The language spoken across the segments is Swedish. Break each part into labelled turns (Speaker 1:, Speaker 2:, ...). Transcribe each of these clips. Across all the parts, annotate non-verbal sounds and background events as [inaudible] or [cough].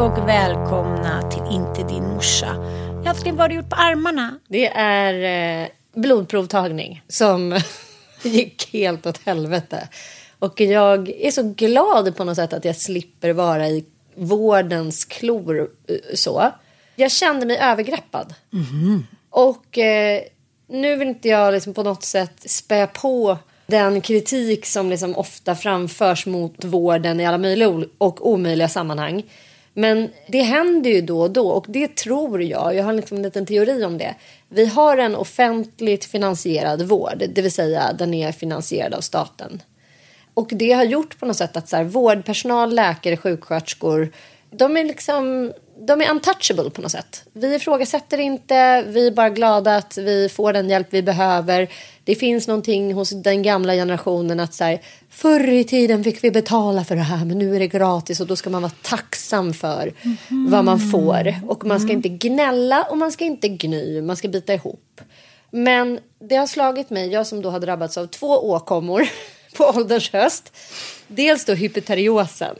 Speaker 1: Och välkomna till Inte din morsa. Älskling, vad har du gjort på armarna?
Speaker 2: Det är eh, blodprovtagning som [laughs] gick helt åt helvete. Och jag är så glad på något sätt att jag slipper vara i vårdens klor eh, så. Jag kände mig övergreppad. Och eh, nu vill inte jag liksom på något sätt spä på den kritik som liksom ofta framförs mot vården i alla möjliga och omöjliga sammanhang. Men det händer ju då och då och det tror jag, jag har liksom en liten teori om det. Vi har en offentligt finansierad vård, det vill säga den är finansierad av staten. Och det har gjort på något sätt att så här, vårdpersonal, läkare, sjuksköterskor, de är liksom de är untouchable på något sätt. Vi ifrågasätter inte, vi är bara glada att vi får den hjälp vi behöver. Det finns någonting hos den gamla generationen att så här, förr i tiden fick vi betala för det här men nu är det gratis och då ska man vara tacksam för vad man får. Och man ska inte gnälla och man ska inte gny, man ska bita ihop. Men det har slagit mig, jag som då har drabbats av två åkommor [laughs] på ålderns höst. Dels då hypoteriosen.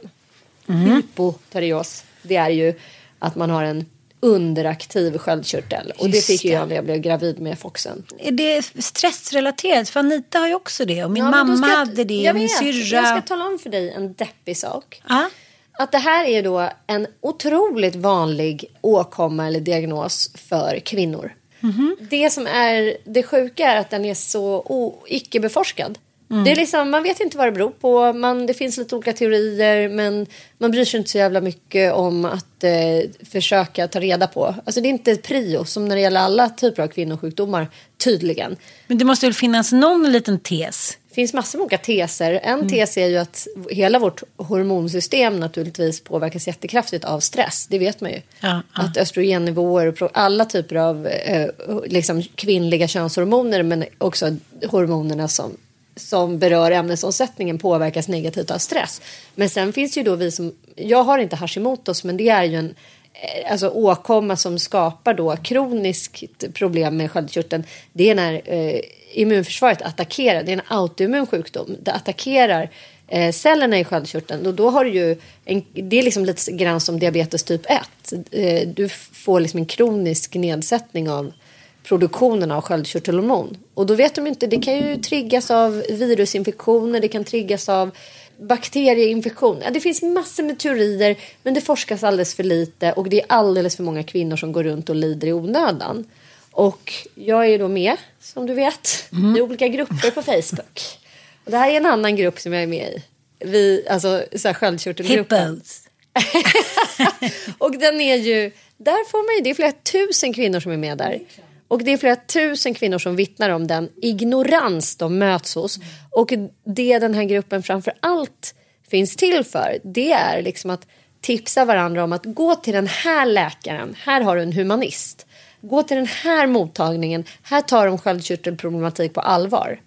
Speaker 2: Hypoterios, det är ju att man har en underaktiv sköldkörtel. Och det
Speaker 1: Just
Speaker 2: fick ju
Speaker 1: det.
Speaker 2: jag när jag blev gravid med Foxen.
Speaker 1: Är det stressrelaterat? För Anita har ju också det. Och min
Speaker 2: Ja,
Speaker 1: mamma
Speaker 2: ska
Speaker 1: hade det. Och min
Speaker 2: vet,
Speaker 1: syrra.
Speaker 2: jag ska tala om för dig en deppig sak.
Speaker 1: Ja.
Speaker 2: Att det här är då en otroligt vanlig åkomma eller diagnos för kvinnor.
Speaker 1: Mhm.
Speaker 2: Det som är det sjuka är att den är så o- icke-beforskad.
Speaker 1: Mm.
Speaker 2: Det är liksom, man vet inte vad det beror på. Man, det finns lite olika teorier men man bryr sig inte så jävla mycket om att eh, försöka ta reda på. Alltså det är inte prio som när det gäller alla typer av kvinnosjukdomar tydligen.
Speaker 1: Men det måste väl finnas någon liten tes?
Speaker 2: Det finns massor med olika teser. En
Speaker 1: Mm.
Speaker 2: tes är ju att hela vårt hormonsystem naturligtvis påverkas jättekraftigt av stress. Det vet man ju.
Speaker 1: Ja, ja.
Speaker 2: Att östrogennivåer och alla typer av eh, liksom kvinnliga könshormoner men också hormonerna som, som berör ämnesomsättningen påverkas negativt av stress. Men sen finns ju då vi som, jag har inte Hashimotos men det är ju en eh, alltså åkomma som skapar då kroniskt problem med sköldkörteln. Det är när eh, immunförsvaret attackerar, det är en autoimmun sjukdom. Det attackerar eh, cellerna i sköldkörteln och då har du ju en, det är liksom lite grann som diabetes typ 1. Eh, du får liksom en kronisk nedsättning av produktionen av sköldkörtelhormon. Och då vet de inte, det kan ju triggas av virusinfektioner, det kan triggas av bakterieinfektion. Ja, det finns massor med teorier men det forskas alldeles för lite och det är alldeles för många kvinnor som går runt och lider i onödan. Och jag är då med, som du vet, i olika grupper på Facebook. Och det här är en annan grupp som jag är med i. Vi, alltså så här sköldkörtelgruppen. [laughs] Och den är ju, där får man ju, det är flera tusen kvinnor som är med där. Och det är flera tusen kvinnor som vittnar om den ignorans de möts hos. Och det den här gruppen framför allt finns till för, det är liksom att tipsa varandra om att gå till den här läkaren, här har du en humanist. Gå till den här mottagningen, här tar de sköldkörtelproblematik på allvar.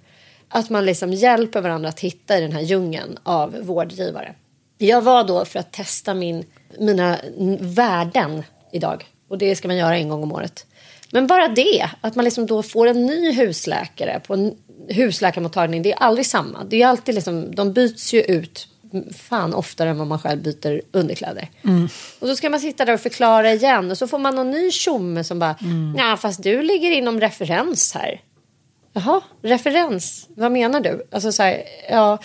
Speaker 2: Att man liksom hjälper varandra att hitta i den här djungeln av vårdgivare. Jag var då för att testa min, mina värden idag. Och det ska man göra en gång om året. Men bara det, att man liksom då får en ny husläkare på en husläkarmottagning. Det är aldrig samma. Det är alltid liksom, de byts ju ut fan oftare än vad man själv byter underkläder. Och så ska man sitta där och förklara igen och så får man någon ny tjomme som bara, ja fast du ligger inom referens här. Jaha, referens, vad menar du? Alltså så här, ja,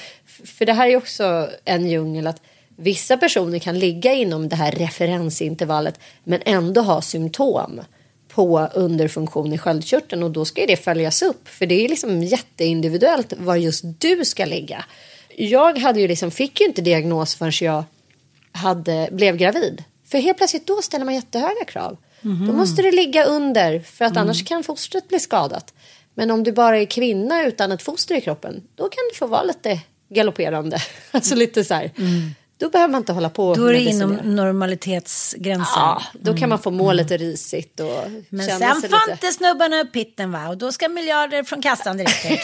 Speaker 2: för det här är också en djungel att vissa personer kan ligga inom det här referensintervallet men ändå ha symptom på underfunktion i sköldkörteln och då ska det följas upp för det är liksom jätteindividuellt var just du ska ligga. Jag hade ju liksom, fick ju inte diagnos förrän jag hade, blev gravid. För helt plötsligt då ställer man jättehöga krav. Då måste det ligga under för att annars kan fostret bli skadat. Men om du bara är kvinna utan ett foster i kroppen då kan det få vara lite galopperande. [laughs] Alltså lite så här. Då behöver man inte hålla på
Speaker 1: Då är det inom normalitetsgränsen.
Speaker 2: Ja, då kan man få må lite risigt och
Speaker 1: Men
Speaker 2: känna
Speaker 1: sen
Speaker 2: sig
Speaker 1: får
Speaker 2: lite...
Speaker 1: inte snubbarna upp pitten va? Och då ska miljarder från kassan direkt ut.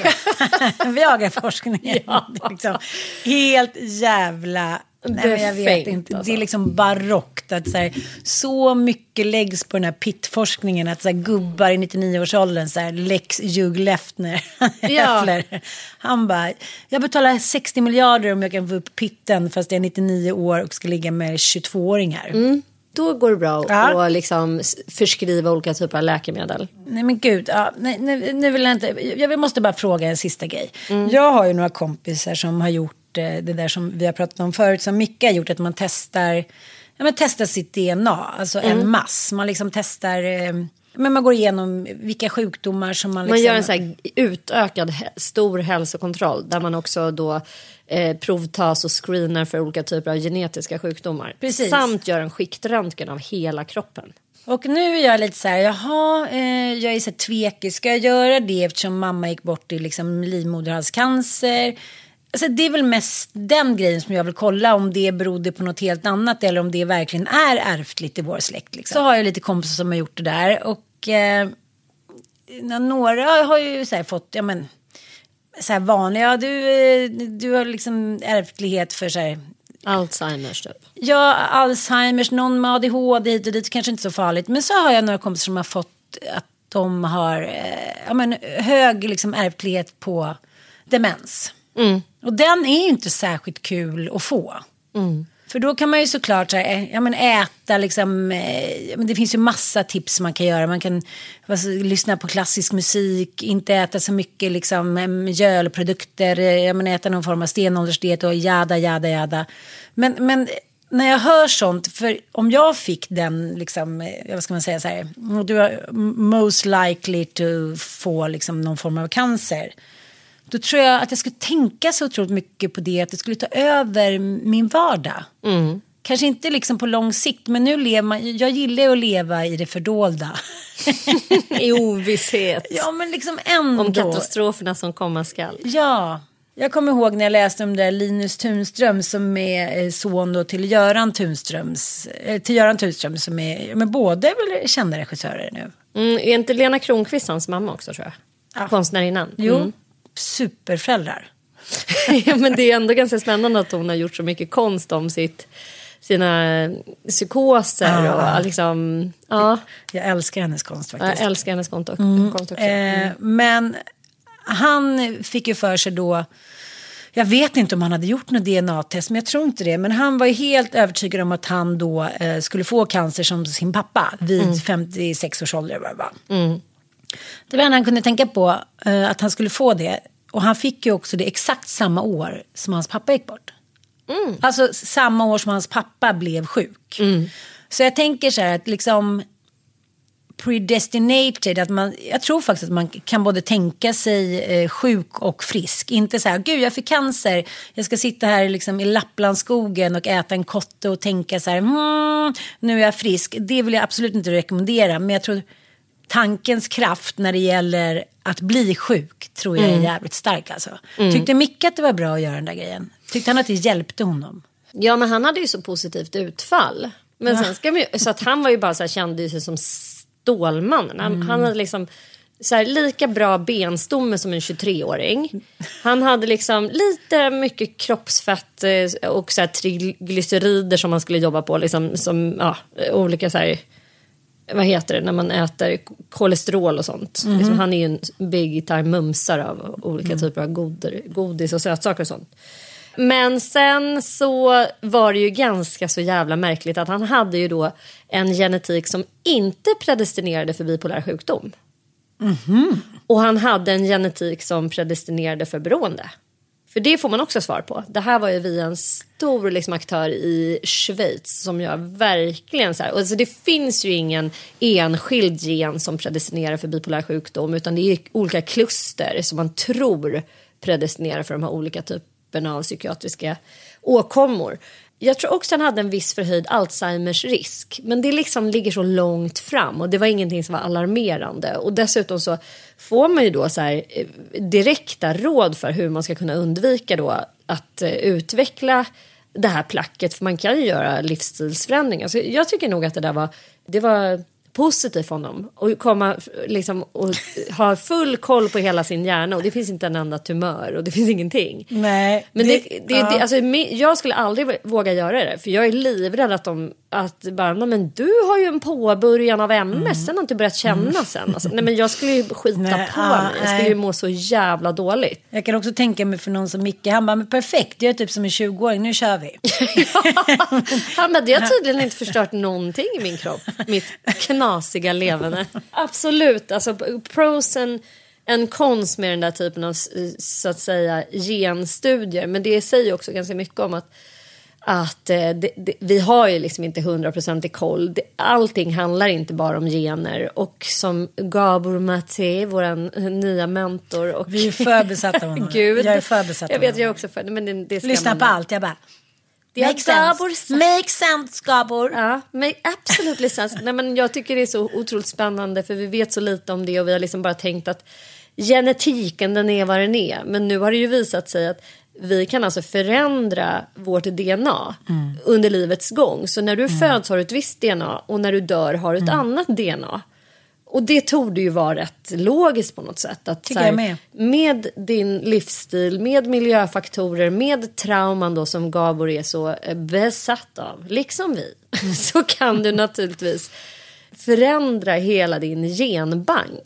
Speaker 1: [laughs] [laughs] Viagraforskningen. Är liksom helt jävla... Nej, men jag vet inte.
Speaker 2: alltså.
Speaker 1: Det är liksom barockt att så, här, så mycket läggs på den här pittforskningen att så här, gubbar i 99-årsåldern, så här, Lex Hugh Lefner, [laughs]
Speaker 2: Ja.
Speaker 1: Han bara, jag betalar 60 miljarder om jag kan få upp pitten fast jag är 99 år och ska ligga med 22-åringar.
Speaker 2: Då går det bra
Speaker 1: Ja.
Speaker 2: att liksom förskriva olika typer av läkemedel.
Speaker 1: Nej men gud, ja, nej, nu, nu vill jag inte, jag måste bara fråga en sista grej.
Speaker 2: Mm.
Speaker 1: Jag har ju några kompisar som har gjort det där som vi har pratat om förut, som Micke har gjort, att man testar, ja, men testar sitt DNA, alltså
Speaker 2: Mm.
Speaker 1: en mass. Man liksom testar, eh, men man går igenom vilka sjukdomar som man liksom...
Speaker 2: Man gör en så här utökad stor hälsokontroll där man också då eh, provtas och screenar för olika typer av genetiska sjukdomar.
Speaker 1: Precis.
Speaker 2: Samt gör en skiktröntgen av hela kroppen.
Speaker 1: Och nu är jag lite så här, jaha, eh, jag är så här tvekig, ska jag göra det eftersom mamma gick bort i liksom livmoderhalscancer? Alltså det är väl mest den grejen som jag vill kolla om det berodde på något helt annat eller om det verkligen är ärftligt i vår släkt. Liksom. Så har jag lite kompisar som har gjort det där och eh, några har ju så här fått, ja men, så här vanliga, du, eh, du har liksom ärftlighet för så här
Speaker 2: Alzheimers typ.
Speaker 1: Ja, Alzheimers, någon med ADHD hit och dit, kanske inte så farligt. Men så har jag några kompisar som har fått att de har eh, ja, men, hög liksom, ärftlighet på demens. Och den är ju inte särskilt kul att få. För då kan man ju såklart så här, eh, ja, men äta, liksom, eh, men det finns ju massa tips man kan göra. Man kan alltså, lyssna på klassisk musik, inte äta så mycket liksom, eh, mjölprodukter, eh, ja, men äta någon form av stenåldersdiet och jada, jada, jada. Men, men när jag hör sånt, för om jag fick den, liksom, vad ska man säga så här, du är most likely to få liksom, någon form av cancer. Då tror jag att jag skulle tänka så otroligt mycket på det, att det skulle ta över min vardag. Kanske inte liksom på lång sikt, men nu lever man, jag gillar ju att leva i det fördolda. [laughs]
Speaker 2: I ovisshet.
Speaker 1: ja, men liksom ändå.
Speaker 2: Om katastroferna som komma skall.
Speaker 1: Ja, jag kommer ihåg när jag läste om det där Linus Tunström som är eh, son då till Göran Tunströms, eh, till Göran Tunström som är, ja, men båda är väl kända regissörer nu.
Speaker 2: Mm, är inte Lena Kronqvist hans mamma också tror jag? Konstnärinnan.
Speaker 1: Jo,
Speaker 2: Mm.
Speaker 1: Superföräldrar. [laughs]
Speaker 2: ja, men det är ändå ganska spännande att hon har gjort så mycket konst om sitt, sina psykoser
Speaker 1: Ja.
Speaker 2: och liksom, ja,
Speaker 1: Jag älskar hennes konst faktiskt.
Speaker 2: jag älskar hennes konst, konst också.
Speaker 1: Eh, men han fick ju för sig då, jag vet inte om han hade gjort något DNA-test, men jag tror inte det. Men han var ju helt övertygad om att han då eh, skulle få cancer som sin pappa vid 56 års ålder. va. Det var det han kunde tänka på, eh, att han skulle få det. Och han fick ju också det exakt samma år som hans pappa gick bort. Alltså samma år som hans pappa blev sjuk. Så jag tänker så här att liksom predestinated, att man, jag tror faktiskt att man kan både tänka sig eh, sjuk och frisk. Inte så här, gud jag fick cancer, jag ska sitta här liksom i Lapplandsskogen och äta en kotte och tänka så här, hmm, nu är jag frisk. Det vill jag absolut inte rekommendera, men jag tror tankens kraft när det gäller att bli sjuk tror jag är jävligt stark alltså. Tyckte Micke att det var bra att göra den där grejen? Tyckte han att det hjälpte honom?
Speaker 2: Ja, men han hade ju så positivt utfall. Men sen ska vi, så att han var ju bara så här, kände sig som Stålmannen. Han, han hade liksom så här, lika bra benstomme som en 23-åring. Han hade liksom lite mycket kroppsfett eh, och så här, triglycerider som man skulle jobba på. Liksom, som ja, olika så här, vad heter det när man äter kolesterol och sånt. Liksom, han är ju en big time mumsare av olika typer av goder, godis och sötsaker och sånt. Men sen så var det ju ganska så jävla märkligt att han hade ju då en genetik som inte predestinerade för bipolär sjukdom. Och han hade en genetik som predestinerade för beroende. För det får man också svar på. Det här var ju via en stor liksom, aktör i Schweiz som gör verkligen så här. Och alltså, det finns ju ingen enskild gen som predestinerar för bipolär sjukdom utan det är olika kluster som man tror predestinerar för de här olika typerna av psykiatriska åkommor. Jag tror också han hade en viss förhöjd Alzheimers risk. Men det liksom ligger så långt fram och det var ingenting som var alarmerande. Och dessutom så får man ju då så här eh, direkta råd för hur man ska kunna undvika då att eh, utveckla det här placket. För man kan ju göra livsstilsförändringar. Så jag tycker nog att det där var, det var positivt för honom. Och komma liksom och ha full koll på hela sin hjärna och det finns inte en enda tumör och det finns ingenting.
Speaker 1: Nej.
Speaker 2: Men det,
Speaker 1: det-
Speaker 2: det,
Speaker 1: ja.
Speaker 2: det, alltså, jag skulle aldrig våga göra det för jag är livrädd att de att bara, "Nej, men du har ju en påbörjan av MS, sen har inte börjat känna sen. Alltså, nej men jag skulle ju skita
Speaker 1: Mm. Nej,
Speaker 2: på
Speaker 1: ja,
Speaker 2: mig, jag skulle
Speaker 1: nej.
Speaker 2: ju må så jävla dåligt.
Speaker 1: Jag kan också tänka mig för någon som Micke, han bara, men perfekt, jag är typ som en 20-åring, nu kör vi. [laughs] [laughs]
Speaker 2: Ja, men det har tydligen inte förstört någonting i min kropp. Mitt [laughs] knasiga levande. [laughs] Absolut, alltså prosen en konst med den där typen av så att säga genstudier. Men det säger också ganska mycket om att att eh, det, det, vi har ju liksom inte hundraprocentig koll. Det, allting handlar inte bara om gener. Och som Gabor Maté, vår nya mentor. Och
Speaker 1: Vi är för besatta av honom. [laughs]
Speaker 2: Gud.
Speaker 1: Jag är för besatt
Speaker 2: Jag vet, jag är också för men det, det ska
Speaker 1: Lyssna
Speaker 2: man
Speaker 1: på allt, jag bara.
Speaker 2: Det
Speaker 1: Make sense.
Speaker 2: Gabor sagt.
Speaker 1: Make sense, Gabor.
Speaker 2: Ja, absolut sense. Nej, men jag tycker det är så otroligt spännande för vi vet så lite om det och vi har liksom bara tänkt att genetiken den är vad den är. Men nu har det ju visat sig att vi kan alltså förändra vårt DNA under livets gång. Så när du föds har du ett visst DNA och när du dör har du ett annat DNA. Och det torde ju vara rätt logiskt på något sätt. Att,
Speaker 1: Tycker
Speaker 2: här,
Speaker 1: jag med.
Speaker 2: med din livsstil, med miljöfaktorer, med trauman då som Gabor är så eh, besatt av, liksom vi, [laughs] så kan du naturligtvis förändra hela din genbank.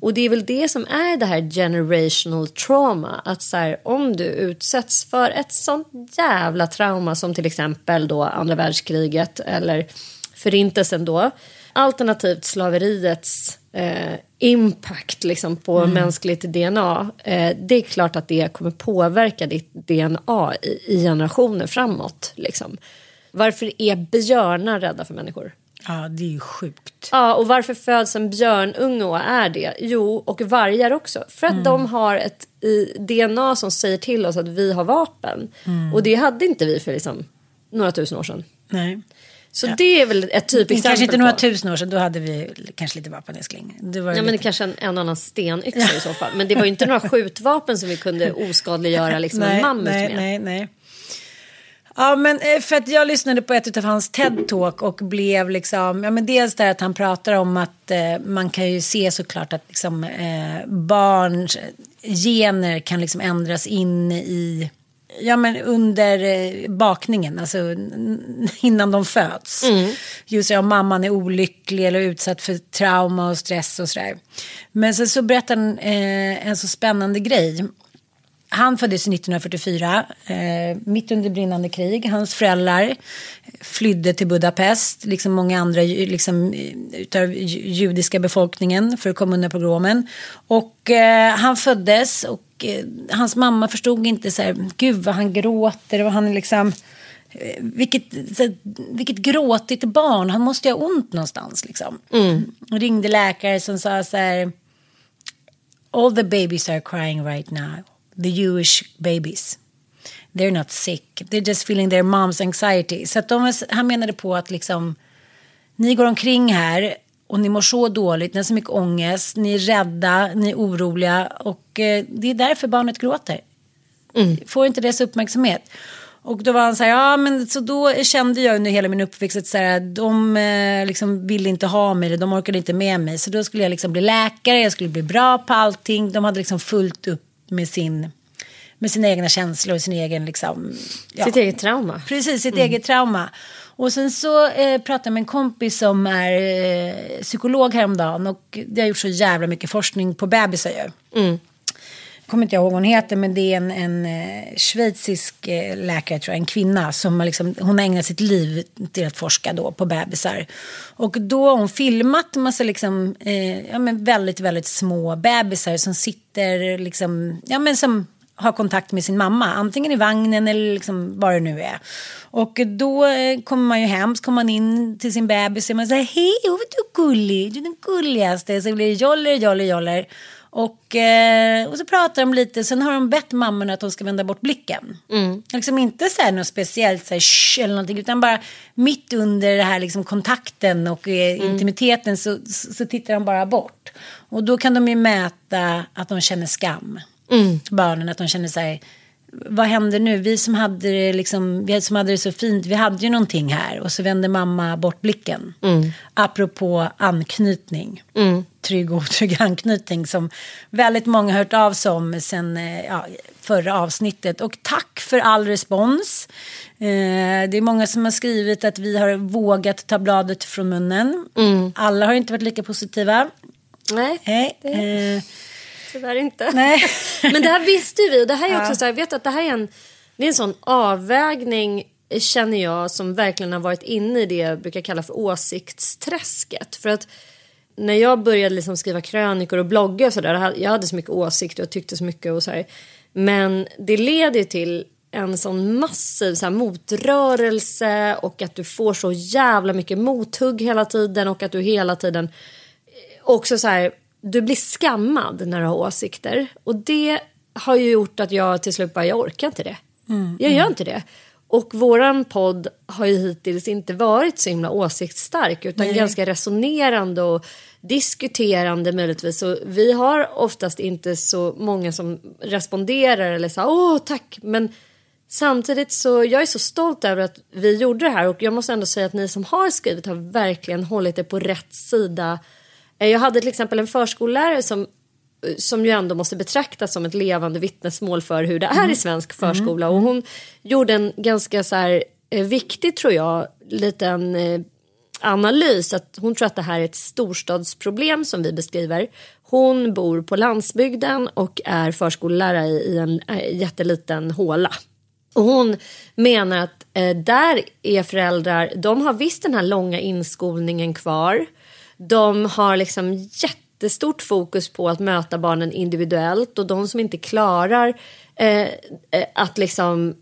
Speaker 2: Och det är väl det som är det här generational trauma. Att så här, om du utsätts för ett sånt jävla trauma som till exempel då andra världskriget eller förintelsen då. Alternativt slaveriets eh, impact liksom på mänskligt DNA. Eh, det är klart att det kommer påverka ditt DNA i, i generationer framåt. Liksom. Varför är björnar rädda för människor?
Speaker 1: Ja, det är ju sjukt.
Speaker 2: Ja, och varför föds en björnunge och är det? Jo, och vargar också. För att de har ett DNA som säger till oss att vi har vapen. Och det hade inte vi för liksom, några tusen år sedan.
Speaker 1: Nej.
Speaker 2: Så det är väl ett typexempel
Speaker 1: Kanske inte några
Speaker 2: på...
Speaker 1: tusen år sedan, då hade vi kanske lite vapen älskling. Det var
Speaker 2: Ja, men det
Speaker 1: lite...
Speaker 2: kanske en, en annan stenyxa i så fall. Men det var ju inte några [laughs] skjutvapen som vi kunde oskadliggöra liksom en mammut
Speaker 1: nej,
Speaker 2: med.
Speaker 1: nej, nej. Ja, men eh, för att jag lyssnade på ett av hans TED-talk och blev liksom, ja men dels där att han pratar om att eh, man kan ju se såklart att liksom eh, barns gener kan liksom ändras in i, ja men under eh, bakningen, alltså innan de föds. Just det, om mamman är olycklig eller utsatt för trauma och stress och sådär. Men sen så berättar han eh, en så spännande grej han föddes 1944, eh, mitt under brinnande krig. Hans föräldrar flydde till Budapest, liksom många andra liksom, utav judiska befolkningen för att komma undan pogromen. Och eh, han föddes och eh, hans mamma förstod inte så här, gud vad han gråter och han liksom eh, vilket, vilket gråtigt barn, han måste ju ha ont någonstans. Liksom. Mm. Och ringde läkare som sa så här, all the babies are crying right now, the Jewish babies. They're not sick, they're just feeling their mom's anxiety. Så de, han menade på att liksom, ni går omkring här och ni mår så dåligt, ni har så mycket ångest, ni är rädda, ni är oroliga och eh, det är därför barnet gråter. Mm. Får inte dess uppmärksamhet. Och då var han så här, ja men så då kände jag under hela min uppväxt att så här, de eh, liksom ville inte ha mig, de orkade inte med mig. Så då skulle jag liksom bli läkare, jag skulle bli bra på allting. De hade liksom fullt upp med sin med sina egna känslor och sin egen liksom,
Speaker 2: ja. Sitt eget trauma.
Speaker 1: Precis, sitt mm. eget trauma. Och sen så eh, pratade jag med en kompis som är eh, psykolog häromdagen och det har gjort så jävla mycket forskning på bebisar ju. Mm kommer inte ihåg vad hon heter, men det är en, en eh, schweizisk eh, läkare, tror jag, en kvinna som har, liksom, hon har ägnat sitt liv till att forska då på bebisar. Och då har hon filmat en massa liksom, eh, ja, men väldigt, väldigt små bebisar som sitter, liksom, ja, men som har kontakt med sin mamma, antingen i vagnen eller liksom vad det nu är. Och då eh, kommer man ju hem, så kommer man in till sin bebis och man säger hej, vad du är gullig, du är den gulligaste. Så blir det joller, joller, joller. Och, eh, och så pratar de lite, sen har de bett mammorna att de ska vända bort blicken. Mm. Liksom inte så här något speciellt, så här, shh, eller någonting, utan bara mitt under det här liksom, kontakten och eh, mm. intimiteten så, så, så, tittar de bara bort. Och då kan de ju mäta att de känner skam. Mm. Barnen, att de känner så här, vad händer nu? Vi som hade det, liksom, vi som hade det så fint, vi hade ju någonting här. Och så vände mamma bort blicken. Mm. Apropå anknytning. Mm. Trygg och [laughs] otrygg anknytning som väldigt många har hört av sig om sen eh, ja, förra avsnittet. Och tack för all respons. Eh, det är många som har skrivit att vi har vågat ta bladet från munnen. Mm. Alla har inte varit lika positiva.
Speaker 2: Nej.
Speaker 1: Nej. Eh,
Speaker 2: tyvärr inte.
Speaker 1: Nej. [laughs]
Speaker 2: Men det här visste vi det här är också ja. så här, vet att det här är en, det är en sån avvägning känner jag som verkligen har varit inne i det jag brukar kalla för åsiktsträsket. För att när jag började liksom skriva krönikor och blogga och sådär, jag hade så mycket åsikter och tyckte så mycket och så här. Men det leder till en sån massiv så här, motrörelse och att du får så jävla mycket mothugg hela tiden och att du hela tiden också så här du blir skammad när du har åsikter. Och det har ju gjort att jag till slut bara, jag orkar inte det. Mm, jag gör mm. inte det. Och våran podd har ju hittills inte varit så himla åsiktsstark utan Nej. ganska resonerande och diskuterande möjligtvis. Och vi har oftast inte så många som responderar eller så åh tack. Men samtidigt så jag är så stolt över att vi gjorde det här och jag måste ändå säga att ni som har skrivit har verkligen hållit det på rätt sida Eh, jag hade till exempel en förskollärare som som ju ändå måste betraktas som ett levande vittnesmål för hur det är mm. i svensk förskola. Mm. Och hon gjorde en ganska så här, eh, viktig, tror jag, liten eh, analys. Att hon tror att det här är ett storstadsproblem som vi beskriver. Hon bor på landsbygden och är förskollärare i en jätteliten håla. Och hon menar att eh, där är föräldrar, de har visst den här långa inskolningen kvar. De har liksom jättestort fokus på att möta barnen individuellt och de som inte klarar eh, eh att liksom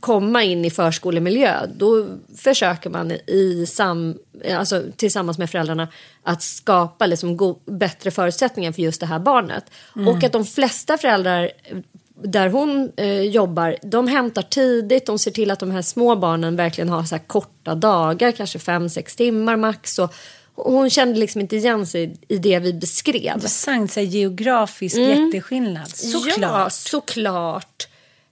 Speaker 2: komma in i förskolemiljö då försöker man i sam, alltså, tillsammans med föräldrarna att skapa liksom go- bättre förutsättningar för just det här barnet. Mm. Och att de flesta föräldrar där hon eh, jobbar, de hämtar tidigt, de ser till att de här små barnen verkligen har så korta dagar, kanske fem sex timmar max. Och, hon kände liksom inte igen sig i det vi beskrev.
Speaker 1: Intressant, så geografisk mm. jätteskillnad.
Speaker 2: Såklart. Ja, såklart.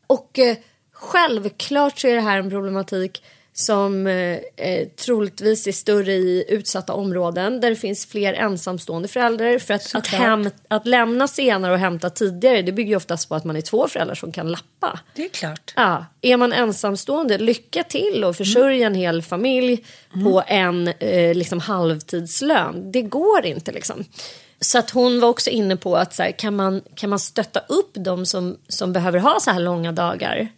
Speaker 2: Och eh, självklart så är det här en problematik som eh, eh, troligtvis är större i utsatta områden där det finns fler ensamstående föräldrar. För att, att, hem, att lämna senare och hämta tidigare det bygger ju oftast på att man är två föräldrar som kan lappa.
Speaker 1: Det är klart.
Speaker 2: Ja, är man ensamstående, lycka till och försörja mm. en hel familj mm. på en eh, liksom halvtidslön. Det går inte liksom. Så att hon var också inne på att så här, kan, man, kan man stötta upp de som, som behöver ha så här långa dagar?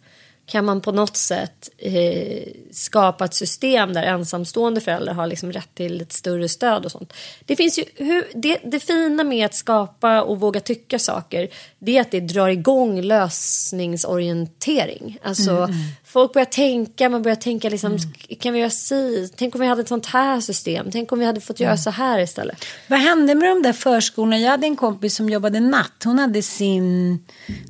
Speaker 2: Kan man på något sätt eh, skapa ett system där ensamstående föräldrar har liksom rätt till ett större stöd och sånt. Det finns ju, hur, det, det fina med att skapa och våga tycka saker det är att det drar igång lösningsorientering. Alltså
Speaker 1: Mm,
Speaker 2: folk börjar tänka, man börjar tänka liksom, kan vi göra si? Tänk om vi hade ett sånt här system? Tänk om vi hade fått göra
Speaker 1: Mm.
Speaker 2: så här istället?
Speaker 1: Vad hände med de där förskolorna? Jag hade en kompis som jobbade natt. Hon hade sin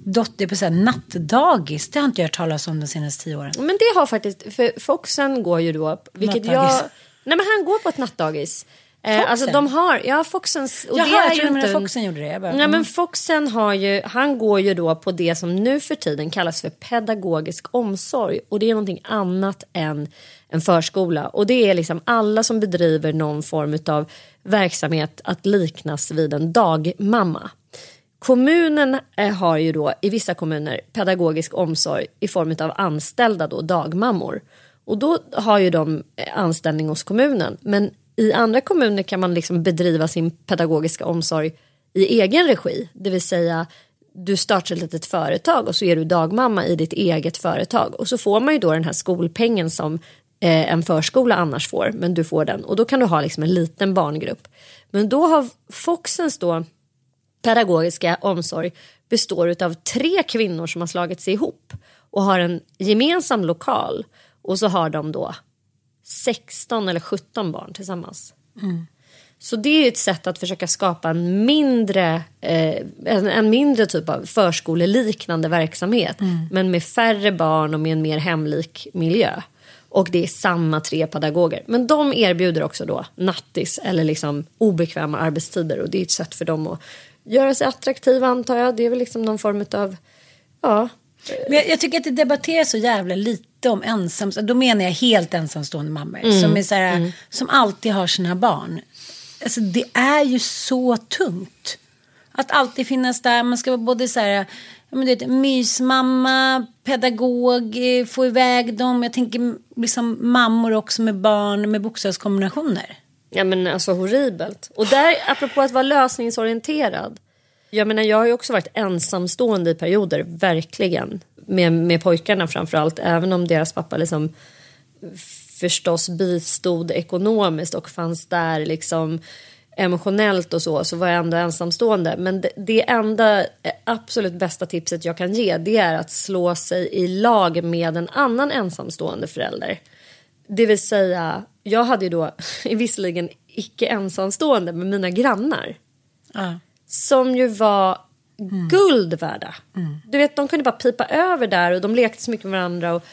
Speaker 1: dotter på så nattdagis. Det har inte jag hört talas om de senaste tio åren.
Speaker 2: Men det har faktiskt, för Foxen går ju då, vilket jag...
Speaker 1: Nattdagis.
Speaker 2: Nej men han går på ett nattdagis. Eh,
Speaker 1: Foxen?
Speaker 2: alltså de har, ja Foxens, och
Speaker 1: Jaha,
Speaker 2: det är
Speaker 1: jag trodde
Speaker 2: inte...
Speaker 1: Foxen gjorde det. Bara, mm.
Speaker 2: men Foxen har ju, han går ju då på det som nu för tiden kallas för pedagogisk omsorg och det är någonting annat än en förskola och det är liksom alla som bedriver någon form av verksamhet att liknas vid en dagmamma. Kommunen eh, har ju då i vissa kommuner pedagogisk omsorg i form av anställda då, dagmammor. Och då har ju de eh, anställning hos kommunen. Men i andra kommuner kan man liksom bedriva sin pedagogiska omsorg i egen regi. Det vill säga du startar ett litet företag och så är du dagmamma i ditt eget företag. Och så får man ju då den här skolpengen som eh, en förskola annars får. Men du får den och då kan du ha liksom en liten barngrupp. Men då har Foxens då pedagogiska omsorg består av tre kvinnor som har slagit sig ihop och har en gemensam lokal och så har de då 16 eller 17 barn tillsammans. Så det är ett sätt att försöka skapa en mindre, eh, en, en mindre typ av förskoleliknande verksamhet men med färre barn och med en mer hemlik miljö. Och det är samma tre pedagoger. Men de erbjuder också då nattis eller liksom obekväma arbetstider och det är ett sätt för dem att göra sig attraktiva antar jag. Det är väl liksom någon form av, ja,
Speaker 1: Men jag, jag tycker att det debatteras så jävla lite om ensam, då menar jag helt ensamstående mammor. Som, är så här, som alltid har sina barn. Alltså det är ju så tungt. Att alltid finnas där, man ska vara både så här, men du vet, mysmamma, pedagog, eh, få iväg dem. Jag tänker liksom mammor också med barn med bokstavskombinationer.
Speaker 2: Ja men alltså horribelt. Och där, apropå att vara lösningsorienterad. Jag menar jag har ju också varit ensamstående i perioder, verkligen. Med, med pojkarna framförallt, även om deras pappa liksom förstås bistod ekonomiskt och fanns där liksom emotionellt och så, så var jag ändå ensamstående. Men det, det enda eh, absolut bästa tipset jag kan ge det är att slå sig i lag med en annan ensamstående förälder. Det vill säga, jag hade ju då [laughs] visserligen icke ensamstående med mina grannar.
Speaker 1: Ja.
Speaker 2: Som ju var guld värda. Du vet, de kunde bara pipa över där och de lekte så mycket med varandra. Och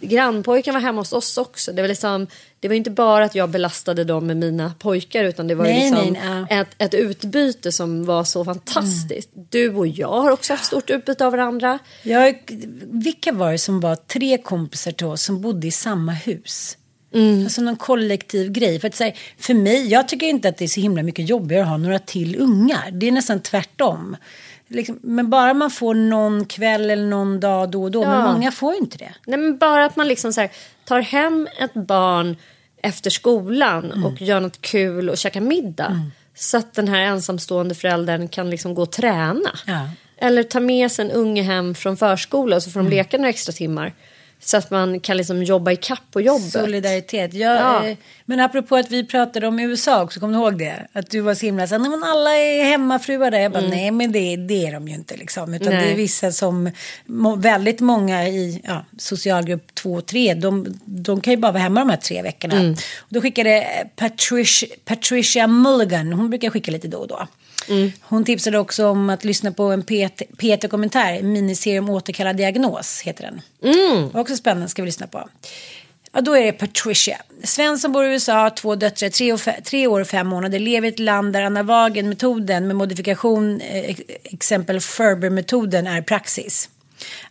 Speaker 2: grannpojken var hemma hos oss också. Det var, liksom, det var inte bara att jag belastade dem med mina pojkar utan det var
Speaker 1: Nej,
Speaker 2: liksom
Speaker 1: nej, ja.
Speaker 2: ett, ett utbyte som var så fantastiskt. Du och jag har också haft stort utbyte av varandra.
Speaker 1: Jag, vilka var det som var tre kompisar till oss som bodde i samma hus? Alltså någon kollektiv grej. För, att, här, för mig, jag tycker inte att det är så himla mycket jobbigare att ha några till ungar. Det är nästan tvärtom. Liksom, men bara man får någon kväll eller någon dag då och då. Men
Speaker 2: Ja.
Speaker 1: många får ju inte det.
Speaker 2: Nej, men bara att man liksom så här, tar hem ett barn efter skolan och gör något kul och käkar middag. Så att den här ensamstående föräldern kan liksom gå och träna.
Speaker 1: Ja.
Speaker 2: Eller ta med sig en unge hem från förskola och så får de leka några extra timmar. Så att man kan liksom jobba i kapp på jobbet.
Speaker 1: Solidaritet. Jag,
Speaker 2: Ja.
Speaker 1: eh, men apropå att vi pratade om USA också, kommer du ihåg det? Att du var så himla så nej men alla är hemmafruar där. Jag bara, nej men det, det är de ju inte liksom. Utan
Speaker 2: Nej.
Speaker 1: det är vissa som, må, väldigt många i ja, socialgrupp 2 och 3, de, de kan ju bara vara hemma de här tre veckorna. Och då skickade Patricia, Patricia Mulligan, hon brukar skicka lite då och då. Hon tipsade också om att lyssna på en P1-dokumentär, en miniserie om återkallad diagnos, heter den. Mm. Också spännande, ska vi lyssna på. Ja, då är det Patricia. Sven som bor i USA, två döttrar, tre, och tre år och fem månader, lever i ett land där Anavagen-metoden med modifikation, eh, ex- exempel Ferber-metoden, är praxis.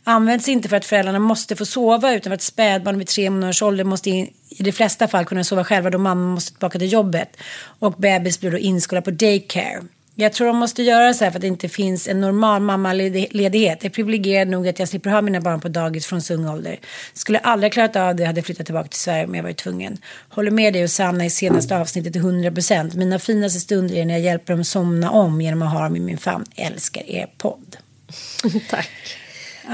Speaker 1: Används inte för att föräldrarna måste få sova utan för att spädbarn vid tre månaders ålder måste i, i de flesta fall kunna sova själva då mamma måste tillbaka till jobbet. Och bebis blir då inskolad på daycare. Jag tror de måste göra så här för att det inte finns en normal mammaledighet. Jag är privilegierad nog att jag slipper ha mina barn på dagis från så ung ålder. Skulle aldrig klarat av det hade flyttat tillbaka till Sverige om jag varit tvungen. Håller med dig och Sanna i senaste avsnittet till 100 procent. Mina finaste stunder är när jag hjälper dem somna om genom att ha dem i min famn. Älskar er podd. [laughs]
Speaker 2: Tack. Ja.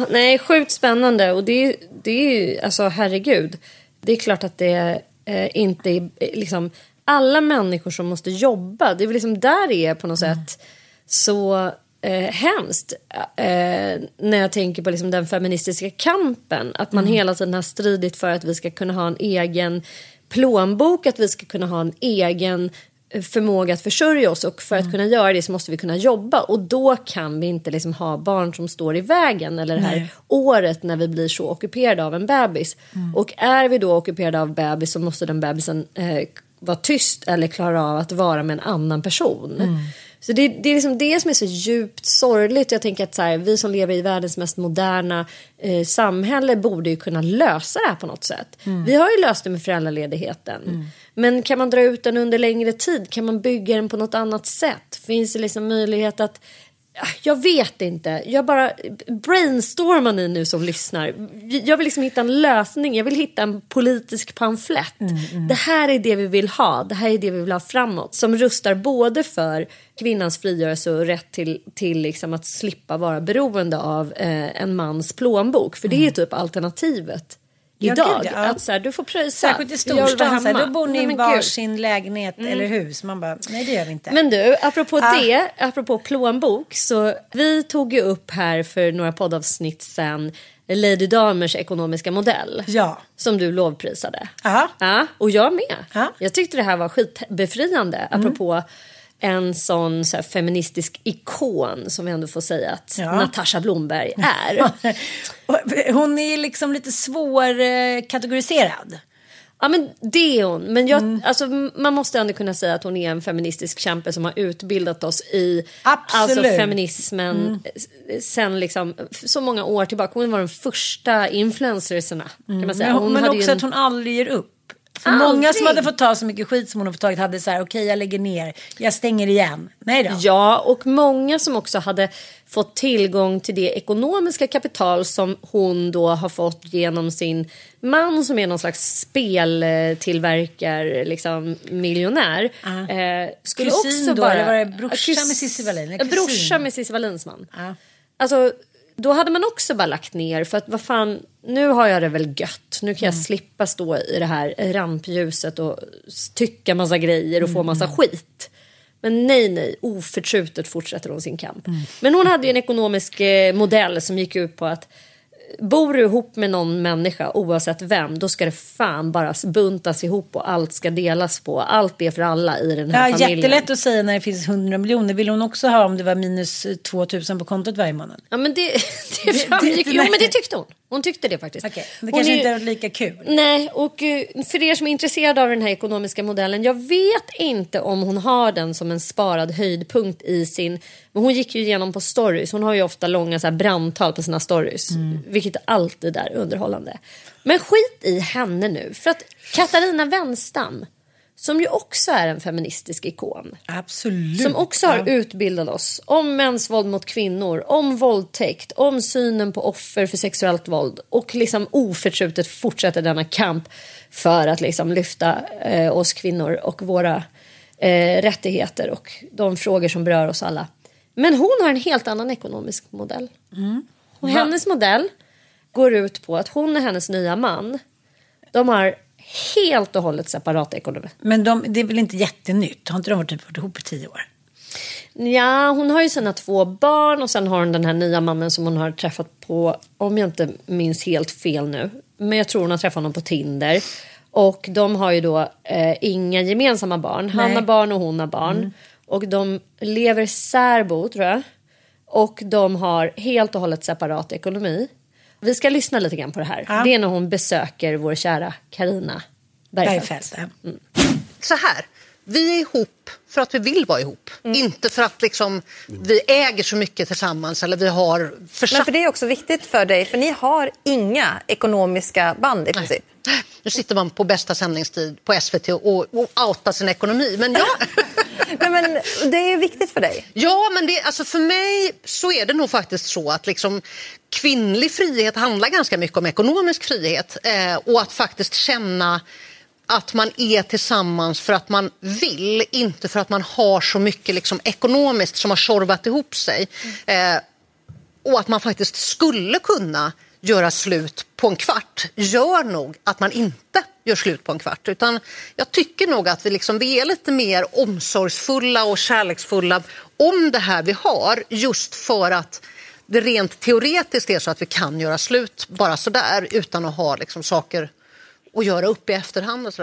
Speaker 2: ja. nej, sjukt spännande. Och det, det är ju, alltså herregud. Det är klart att det eh, inte är liksom alla människor som måste jobba. Det är väl liksom där det är på något mm. sätt så eh, hemskt. Eh, när jag tänker på liksom den feministiska kampen. Att man mm. hela tiden har stridit för att vi ska kunna ha en egen plånbok, att vi ska kunna ha en egen eh, förmåga att försörja oss och för att mm. kunna göra det så måste vi kunna jobba och då kan vi inte liksom ha barn som står i vägen eller det här Nej. året när vi blir så ockuperade av en bebis. Mm. Och är vi då ockuperade av bebis så måste den bebisen eh, vara tyst eller klara av att vara med en annan person. Mm. Så det, det, är liksom det som är så djupt sorgligt. Jag tänker att så här, vi som lever i världens mest moderna eh, samhälle borde ju kunna lösa det här på något sätt. Mm. Vi har ju löst det med föräldraledigheten. Mm. Men kan man dra ut den under längre tid? Kan man bygga den på något annat sätt? Finns det liksom möjlighet att jag vet inte. Jag bara brainstormar ni nu som lyssnar. Jag vill liksom hitta en lösning. Jag vill hitta en politisk pamflett. Mm, mm. Det här är det vi vill ha. Det här är det vi vill ha framåt. Som rustar både för kvinnans frigörelse och rätt till, till liksom att slippa vara beroende av eh, en mans plånbok. För det är mm. typ alternativet idag. Ja, ja. Att så här, du får pröjsa.
Speaker 1: Särskilt i storstan, då bor ni i varsin lägenhet mm. eller hus. Man bara, nej det gör vi inte.
Speaker 2: Men du, apropå ah. det, apropå plånbok. Så vi tog ju upp här för några poddavsnitt sen Lady Damers ekonomiska modell.
Speaker 1: Ja.
Speaker 2: Som du lovprisade.
Speaker 1: Aha.
Speaker 2: Ja, och jag med. Aha. Jag tyckte det här var skitbefriande. Mm. En sån så feministisk ikon som vi ändå får säga att ja. Natasha Blomberg är. [laughs]
Speaker 1: hon är liksom lite svårkategoriserad.
Speaker 2: Ja men det är hon. Men jag, mm. alltså, man måste ändå kunna säga att hon är en feministisk kämpe som har utbildat oss i alltså, feminismen mm. sen liksom, så många år tillbaka. Hon var den första influencersarna. Kan man säga.
Speaker 1: Hon men också en... att hon aldrig ger upp. För många som hade fått ta så mycket skit som hon har fått tagit hade så här, okej okay, jag lägger ner, jag stänger igen. Nej då.
Speaker 2: Ja, och många som också hade fått tillgång till det ekonomiska kapital som hon då har fått genom sin man som är någon slags speltillverkar, liksom miljonär.
Speaker 1: Uh. Eh, skulle kusin också då, bara... eller var det brorsa med Cissi Wallin?
Speaker 2: Brorsa med Cissi Wallins man. Uh. Alltså då hade man också bara lagt ner för att vad fan, nu har jag det väl gött. Nu kan jag mm. slippa stå i det här rampljuset och tycka massa grejer och få mm. massa skit. Men nej, nej, oförtrutet fortsätter hon sin kamp. Mm. Men hon hade ju en ekonomisk eh, modell som gick ut på att bor du ihop med någon människa oavsett vem då ska det fan bara buntas ihop och allt ska delas på. Allt är för alla i den här ja, familjen.
Speaker 1: Jättelätt att säga när det finns 100 miljoner. Vill hon också ha om det var minus 2000 på kontot varje månad?
Speaker 2: Ja men det, [laughs] det framgick. Jo men det tyckte hon. Hon tyckte det faktiskt.
Speaker 1: Okay. Det kanske är, inte är lika kul.
Speaker 2: Nej och eh, för er som är intresserade av den här ekonomiska modellen. Jag vet inte om hon har den som en sparad höjdpunkt i sin men hon gick ju igenom på stories. Hon har ju ofta långa så här brandtal på sina stories. Mm. Vilket alltid är underhållande. Men skit i henne nu. För att Katarina Wenstam. Som ju också är en feministisk ikon.
Speaker 1: Absolut.
Speaker 2: Som också har utbildat oss om mäns våld mot kvinnor, om våldtäkt, om synen på offer för sexuellt våld och liksom oförtrutet fortsätter denna kamp för att liksom lyfta eh, oss kvinnor och våra eh, rättigheter och de frågor som berör oss alla. Men hon har en helt annan ekonomisk modell. Mm. Och hennes modell går ut på att hon och hennes nya man de har helt och hållet separat ekonomi.
Speaker 1: Men de, det är väl inte jättenytt? Har inte de varit typ ihop i tio år?
Speaker 2: Ja, hon har ju sina två barn och sen har hon den här nya mannen som hon har träffat på, om jag inte minns helt fel nu, men jag tror hon har träffat honom på Tinder. Och de har ju då eh, inga gemensamma barn. Han Nej. har barn och hon har barn. Mm. Och de lever särbo tror jag. Och de har helt och hållet separat ekonomi. Vi ska lyssna lite grann på det här. Ja. Det är när hon besöker vår kära Karina Bergfeldt.
Speaker 3: Mm. Så här, vi är ihop för att vi vill vara ihop. Mm. Inte för att liksom, vi äger så mycket tillsammans eller vi har
Speaker 4: försatt... Men för det är också viktigt för dig, för ni har inga ekonomiska band i princip.
Speaker 3: Nu sitter man på bästa sändningstid på SVT och, och outar sin ekonomi. Men ja, [laughs]
Speaker 2: Nej, men det är viktigt för dig.
Speaker 3: ja men det, alltså för mig så är det nog faktiskt så att liksom, kvinnlig frihet handlar ganska mycket om ekonomisk frihet. Eh, och att faktiskt känna att man är tillsammans för att man vill, inte för att man har så mycket liksom, ekonomiskt som har tjorvat ihop sig. Eh, och att man faktiskt skulle kunna göra slut på en kvart gör nog att man inte gör slut på en kvart. Utan jag tycker nog att vi, liksom, vi är lite mer omsorgsfulla och kärleksfulla om det här vi har just för att det rent teoretiskt är så att vi kan göra slut bara sådär utan att ha liksom, saker att göra upp i efterhand och så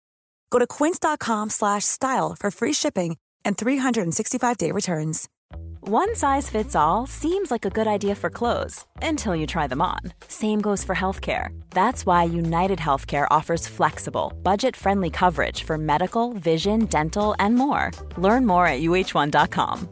Speaker 5: Go to quince.com slash style for free shipping and 365-day returns.
Speaker 6: One size fits all seems like a good idea for clothes until you try them on. Same goes for healthcare. That's why United Healthcare offers flexible, budget friendly coverage for medical, vision, dental, and more. Learn more at uh1.com.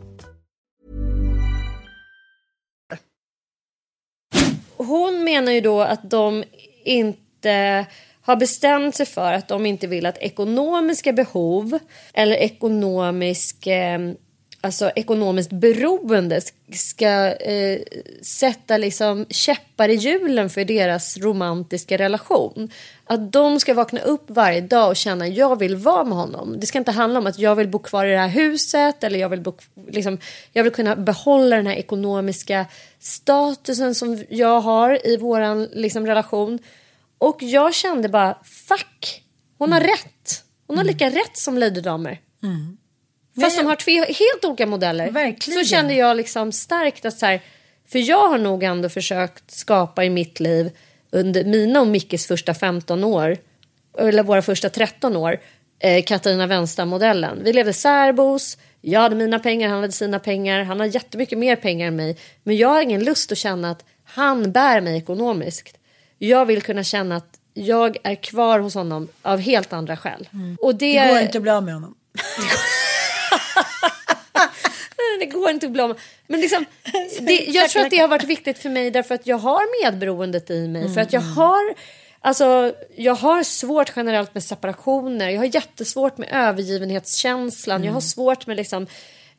Speaker 2: Hon menar ju då att de inte har bestämt sig för att de inte vill att ekonomiska behov eller ekonomisk, eh, alltså ekonomiskt beroende ska eh, sätta liksom käppar i hjulen för deras romantiska relation. Att de ska vakna upp varje dag och känna jag vill vara med honom. Det ska inte handla om att jag vill bo kvar i det här huset eller jag vill, bo, liksom, jag vill kunna behålla den här ekonomiska statusen som jag har i vår liksom, relation. Och jag kände bara, fuck, hon har rätt. Hon har lika rätt som Lady Damer. Fast de har tre helt olika modeller.
Speaker 1: Verkligen.
Speaker 2: Så kände jag liksom starkt att så här, för jag har nog ändå försökt skapa i mitt liv under mina och Mickes första 15 år, eller våra första 13 år, eh, Katarina Wenstam-modellen. Vi levde särbos, jag hade mina pengar, han hade sina pengar, han har jättemycket mer pengar än mig. Men jag har ingen lust att känna att han bär mig ekonomiskt. Jag vill kunna känna att jag är kvar hos honom av helt andra skäl. Och det, [laughs]
Speaker 1: Det går inte att bli av med honom.
Speaker 2: det går inte att med. Men liksom, [laughs] det, jag tror att det har varit viktigt för mig därför att jag har medberoendet i mig. För att jag har, alltså, jag har svårt generellt med separationer. Jag har jättesvårt med övergivenhetskänslan. Jag har svårt med liksom,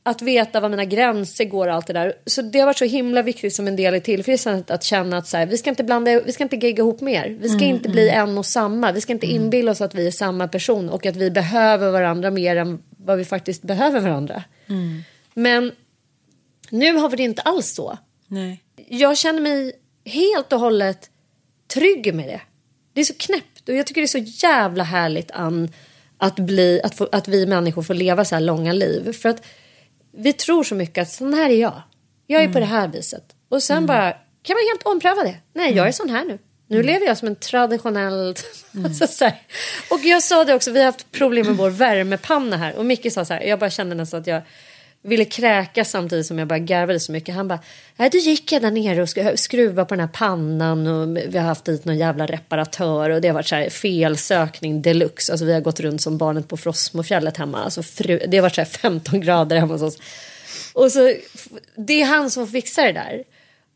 Speaker 2: att veta var mina gränser går och allt det där. Så det har varit så himla viktigt som en del i tillfrisknandet att känna att så här, vi ska inte blanda, vi ska inte gegga ihop mer. Vi ska inte bli en och samma. Vi ska inte inbilla oss att vi är samma person och att vi behöver varandra mer än vad vi faktiskt behöver varandra. Men nu har vi det inte alls så.
Speaker 1: Nej.
Speaker 2: Jag känner mig helt och hållet trygg med det. Det är så knäppt och jag tycker det är så jävla härligt Ann, att, bli, att, få, att vi människor får leva så här långa liv. För att vi tror så mycket att sån här är jag. Jag är på det här viset. Och sen bara kan man helt ompröva det. Nej, jag är sån här nu. Nu lever jag som en traditionell... [laughs] alltså, så här. Och jag sa det också, vi har haft problem med vår värmepanna här. Och Micke sa så här, jag bara kände nästan att jag ville kräkas samtidigt som jag bara garvade så mycket. Han bara, nej då gick jag där nere och skruva skruvade på den här pannan och vi har haft dit någon jävla reparatör och det har varit så här felsökning deluxe. Alltså vi har gått runt som barnet på Frostmofjället hemma. Alltså fru, det har varit så här 15 grader hemma hos oss. Och så, det är han som fixar det där.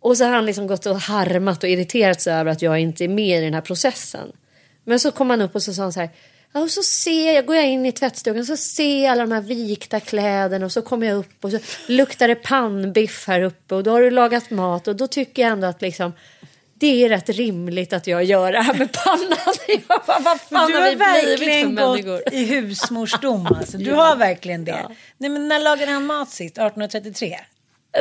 Speaker 2: Och så har han liksom gått och harmat och irriterat sig över att jag inte är med i den här processen. Men så kom han upp och så sa han så här. Ja, och så ser jag, går jag in i tvättstugan så ser jag alla de här vikta kläderna och så kommer jag upp och så luktar det pannbiff här uppe och då har du lagat mat och då tycker jag ändå att liksom det är rätt rimligt att jag gör det här med pannan. [laughs] Jag bara, vad fan
Speaker 1: du
Speaker 2: har
Speaker 1: har
Speaker 2: vi
Speaker 1: verkligen gått
Speaker 2: människor?
Speaker 1: i husmorsdom. [laughs] Alltså. Du
Speaker 2: Ja.
Speaker 1: har verkligen det. Nej, men när lagade han mat sist? 1833?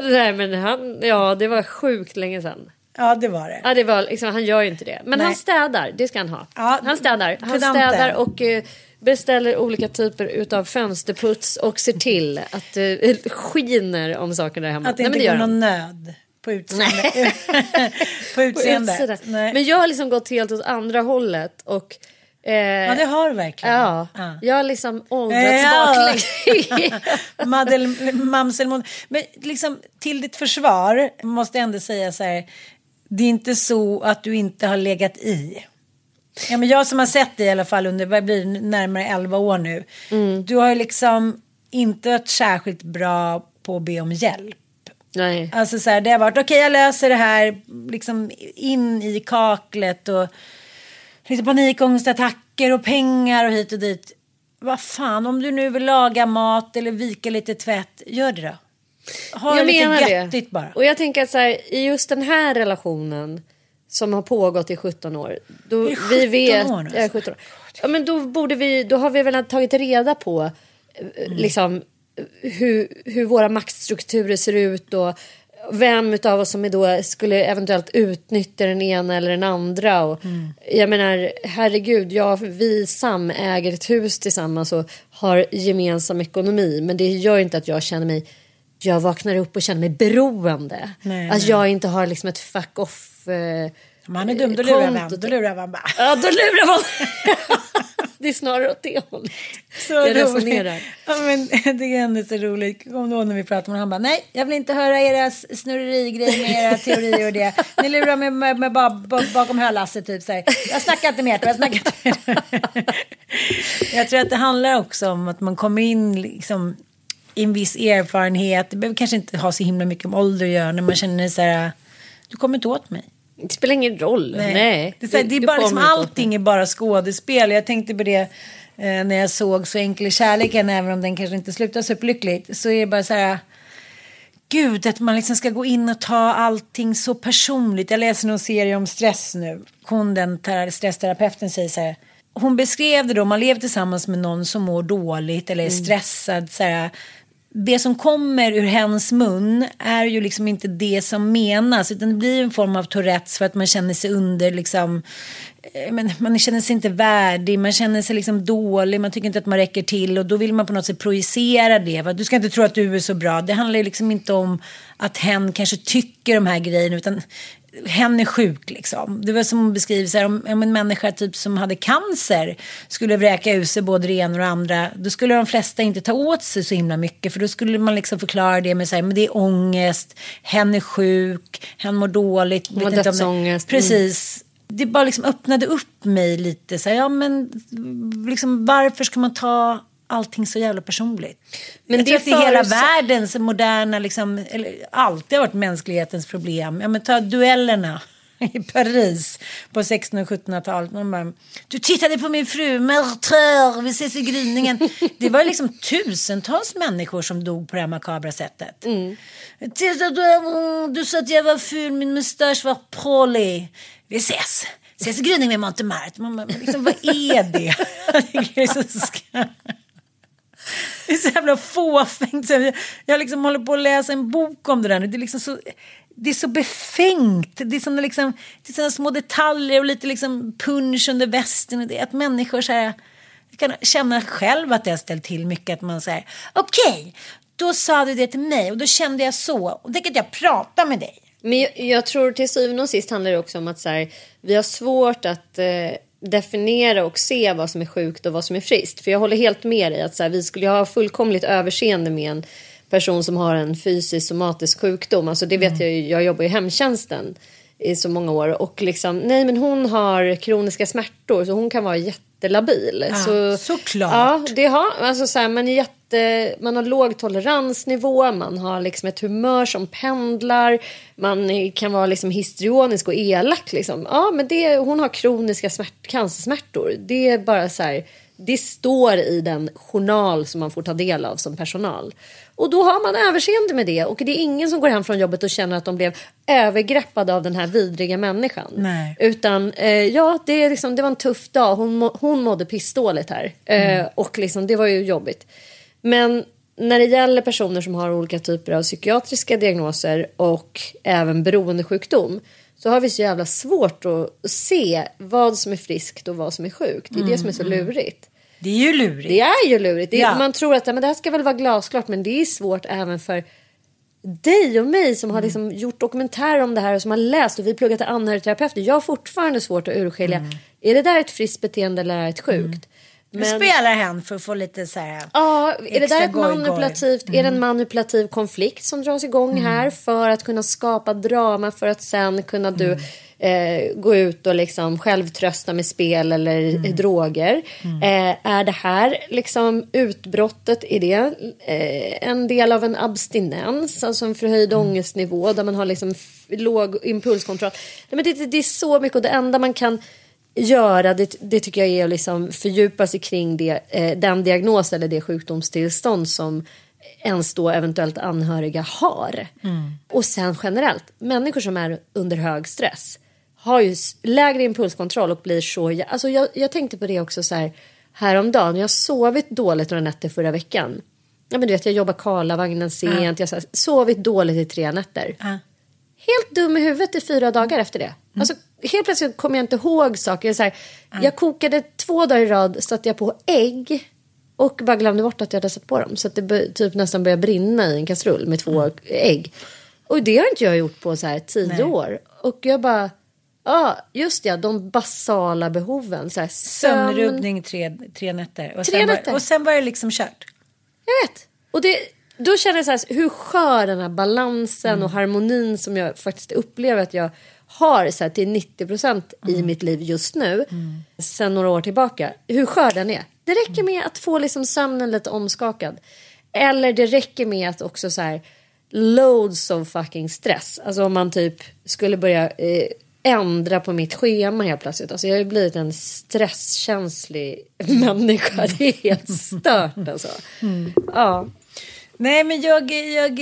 Speaker 2: Nej men han, ja det var sjukt länge sedan.
Speaker 1: Ja, det var det.
Speaker 2: Ja, det var liksom, han gör ju inte det. Men
Speaker 1: Nej.
Speaker 2: han städar, det ska han ha.
Speaker 1: Ja,
Speaker 2: han städar. Han städar och eh, beställer olika typer utav fönsterputs och ser till att det skiner om saker där hemma.
Speaker 1: Att det
Speaker 2: Nej,
Speaker 1: inte
Speaker 2: gör
Speaker 1: går någon nöd på utseendet. [laughs] [laughs] på utseendet.
Speaker 2: utsidan.
Speaker 1: Nej.
Speaker 2: Men jag har liksom gått helt åt andra hållet och eh,
Speaker 1: Ja, det har du verkligen.
Speaker 2: Ja,
Speaker 1: Ja.
Speaker 2: jag har liksom åldrats
Speaker 1: Ja.
Speaker 2: baklänges. [laughs]
Speaker 1: Men liksom till ditt försvar måste jag ändå säga så här. Det är inte så att du inte har legat i. Ja, men jag som har sett dig i alla fall under vad blir närmare 11 år nu.
Speaker 2: Mm.
Speaker 1: Du har ju liksom inte varit särskilt bra på att be om hjälp.
Speaker 2: Nej.
Speaker 1: Alltså så här, det har varit okej jag löser det här liksom in i kaklet och lite panikångestattacker och pengar och hit och dit. Vad fan, om du nu vill laga mat eller vika lite tvätt, gör det då. Ha
Speaker 2: jag
Speaker 1: det lite
Speaker 2: menar
Speaker 1: göttigt
Speaker 2: det.
Speaker 1: bara.
Speaker 2: Och jag tänker att så här, i just den här relationen som har pågått i 17 år. Då
Speaker 1: Är det
Speaker 2: vi
Speaker 1: 17
Speaker 2: vet,
Speaker 1: år nu,
Speaker 2: ja,
Speaker 1: alltså?
Speaker 2: 17 år. Ja, men då borde vi, då har vi väl tagit reda på eh,
Speaker 1: Mm.
Speaker 2: liksom hur, hur våra maktstrukturer ser ut och vem av oss som då skulle eventuellt utnyttja den ena eller den andra. Och,
Speaker 1: Mm.
Speaker 2: Jag menar, herregud, jag, vi samäger ett hus tillsammans och har gemensam ekonomi. Men det gör inte att jag känner mig jag vaknar upp och känner mig beroende.
Speaker 1: Nej,
Speaker 2: att
Speaker 1: nej.
Speaker 2: jag inte har liksom ett fuck off. Eh,
Speaker 1: Om han är dum, då lurar vem? Då lurar vem bara.
Speaker 2: Ja, då lurar man. [laughs] det är snarare åt det hållet.
Speaker 1: Så
Speaker 2: jag
Speaker 1: roligt.
Speaker 2: resonerar.
Speaker 1: Ja, men [laughs] det är ändå så roligt. Du ihåg när vi pratade med honom? Han bara, nej, jag vill inte höra era snurrerigrejer med era teorier och det. Ni lurar mig med, med, ba- bakom hölasset typ så här. Jag snackar inte mer, jag snackar inte mer. [laughs] jag tror att det handlar också om att man kommer in liksom en viss erfarenhet. Det behöver kanske inte ha så himla mycket med ålder att göra när man känner så här, du kommer inte åt mig.
Speaker 2: Det spelar ingen roll. Nej.
Speaker 1: Det är, så här, det är
Speaker 2: Du
Speaker 1: bara liksom, allting är bara skådespel. Jag tänkte på det eh, när jag såg Så enkel är kärleken, även om den kanske inte slutar superlyckligt. Så är det bara så här, gud att man liksom ska gå in och ta allting så personligt. Jag läser någon serie om stress nu. Hon, den ter- stressterapeuten, säger så här. Hon beskrev det då, man lever tillsammans med någon som mår dåligt eller är stressad. Så här, det som kommer ur hens mun är ju liksom inte det som menas. Utan det blir en form av Tourettes för att man känner sig under liksom. Eh, men man känner sig inte värdig, man känner sig liksom dålig, man tycker inte att man räcker till och då vill man på något sätt projicera det. Va? Du ska inte tro att du är så bra. Det handlar ju liksom inte om att hen kanske tycker de här grejerna utan hen är sjuk liksom. Det var som hon beskriver så här, om, om en människa typ som hade cancer skulle vräka ur sig både det ena och det andra. Då skulle de flesta inte ta åt sig så himla mycket. För då skulle man liksom förklara det med så här, men det är ångest, hen är sjuk, hen mår dåligt.
Speaker 2: Hon har dödsångest. Mm.
Speaker 1: Precis. Det bara liksom öppnade upp mig lite. Så här, ja men liksom, varför ska man ta allting så jävla personligt?
Speaker 2: Men
Speaker 1: jag
Speaker 2: det
Speaker 1: tror att det är hela
Speaker 2: förutsätt-
Speaker 1: världens moderna, liksom, eller alltid har varit mänsklighetens problem. Ja, men ta duellerna [laughs] i Paris på 1600 och 1700-talet. Man bara, du tittade på min fru, meurtreur, vi ses i gryningen. [laughs] Det var liksom tusentals människor som dog på det här makabra sättet. Titta, du, du sa att jag var ful, min mustasch var prålig. Vi ses. Ses i gryningen med Montmartre. Man bara, men liksom, vad är det? [laughs] Det är så. Det är så jävla fåfängt. Jag, liksom håller på att läsa en bok om det där nu. Det är liksom så, det är så befängt. Det är såna, liksom, det är små detaljer och lite liksom punch under västen. Det är att människor så här, jag kan känna själv att det har ställt till mycket. Att man säger, okej, då sa du det till mig och då kände jag så. Och tänker att jag pratar med dig.
Speaker 2: Men jag, jag tror till syvende och sist handlar det också om att så här, vi har svårt att eh, definiera och se vad som är sjukt och vad som är friskt. För jag håller helt med dig att så här, vi skulle ha fullkomligt överseende med en person som har en fysisk somatisk sjukdom. Alltså det vet jag ju, jag jobbar i hemtjänsten i så många år och liksom nej men hon har kroniska smärtor så hon kan vara jättelabil.
Speaker 1: Ja,
Speaker 2: så,
Speaker 1: såklart.
Speaker 2: Ja, det har, alltså så här, man, är jätte, man har låg toleransnivå, man har liksom ett humör som pendlar, man kan vara liksom histrionisk och elak. Liksom. Ja, men det, hon har kroniska smärt, cancersmärtor. Det är bara så här, det står i den journal som man får ta del av som personal. Och då har man överseende med det och det är ingen som går hem från jobbet och känner att de blev övergreppade av den här vidriga människan.
Speaker 1: Nej.
Speaker 2: Utan eh, ja, det, är liksom, det var en tuff dag. Hon, må, hon mådde pissdåligt här. Eh, Och liksom, det var ju jobbigt. Men när det gäller personer som har olika typer av psykiatriska diagnoser och även beroendesjukdom så har vi så jävla svårt att se vad som är friskt och vad som är sjukt. Det är det som är så lurigt.
Speaker 1: Det är ju lurigt.
Speaker 2: Det är ju lurigt. Är,
Speaker 1: Ja.
Speaker 2: Man tror att men det här ska väl vara glasklart men det är svårt även för dig och mig som har
Speaker 1: Mm.
Speaker 2: liksom gjort dokumentärer om det här och som har läst och vi pluggat till anhörigterapeuter. Jag har fortfarande svårt att urskilja.
Speaker 1: Mm.
Speaker 2: Är det där ett friskt beteende eller är det ett sjukt?
Speaker 1: Men spelar hen för att få lite så här.
Speaker 2: Ja, är det där ett
Speaker 1: goj-goj. Mm.
Speaker 2: manipulativt, är det en manipulativ konflikt som dras igång här för att kunna skapa drama för att sen kunna du
Speaker 1: Mm.
Speaker 2: eh, gå ut och liksom självtrösta med spel eller
Speaker 1: Mm.
Speaker 2: droger? Eh, är det här liksom utbrottet, är det eh, en del av en abstinens, alltså en förhöjd
Speaker 1: Mm.
Speaker 2: ångestnivå där man har liksom låg impulskontroll? Nej, men det, det, det är så mycket och det enda man kan göra, det, det tycker jag är att liksom fördjupa sig kring det, eh, den diagnos eller det sjukdomstillstånd som ens då eventuellt anhöriga har. Och sen generellt, människor som är under hög stress har ju lägre impulskontroll och blir så... Alltså jag, jag tänkte på det också så här häromdagen. Jag har sovit dåligt några nätter förra veckan. Ja, men du vet, jag jobbar Karlavagnen sent. Jag har sovit dåligt i tre nätter.
Speaker 1: Ja.
Speaker 2: Helt dum i huvudet i fyra dagar efter det. Alltså, helt plötsligt kommer jag inte ihåg saker. Så här, jag kokade två dagar i rad, satte jag på ägg och bara glömde bort att jag hade satt på dem. Så att det typ nästan började brinna i en kastrull med två ägg. Och det har inte jag gjort på så här tio
Speaker 1: Nej.
Speaker 2: år. Och jag bara, ja just ja, de basala behoven. Så här, sömn,
Speaker 1: Sömnrubbning tre, tre nätter. Och
Speaker 2: Tre
Speaker 1: sen,
Speaker 2: nätter.
Speaker 1: Var, och sen var det liksom kört.
Speaker 2: Jag vet. Och det, då känner jag så här, hur skör den här balansen och harmonin som jag faktiskt upplever att jag har så här, till 90 procent i mitt liv just nu. Sen några år tillbaka. Hur skör den är. Det räcker med att få liksom sömnen lite omskakad. Eller det räcker med att också så här loads of fucking stress. Alltså om man typ skulle börja eh, ändra på mitt schema helt plötsligt. Alltså jag har ju blivit en stresskänslig [laughs] människa. Det är helt stört alltså. Ja.
Speaker 1: Nej, men jag, jag,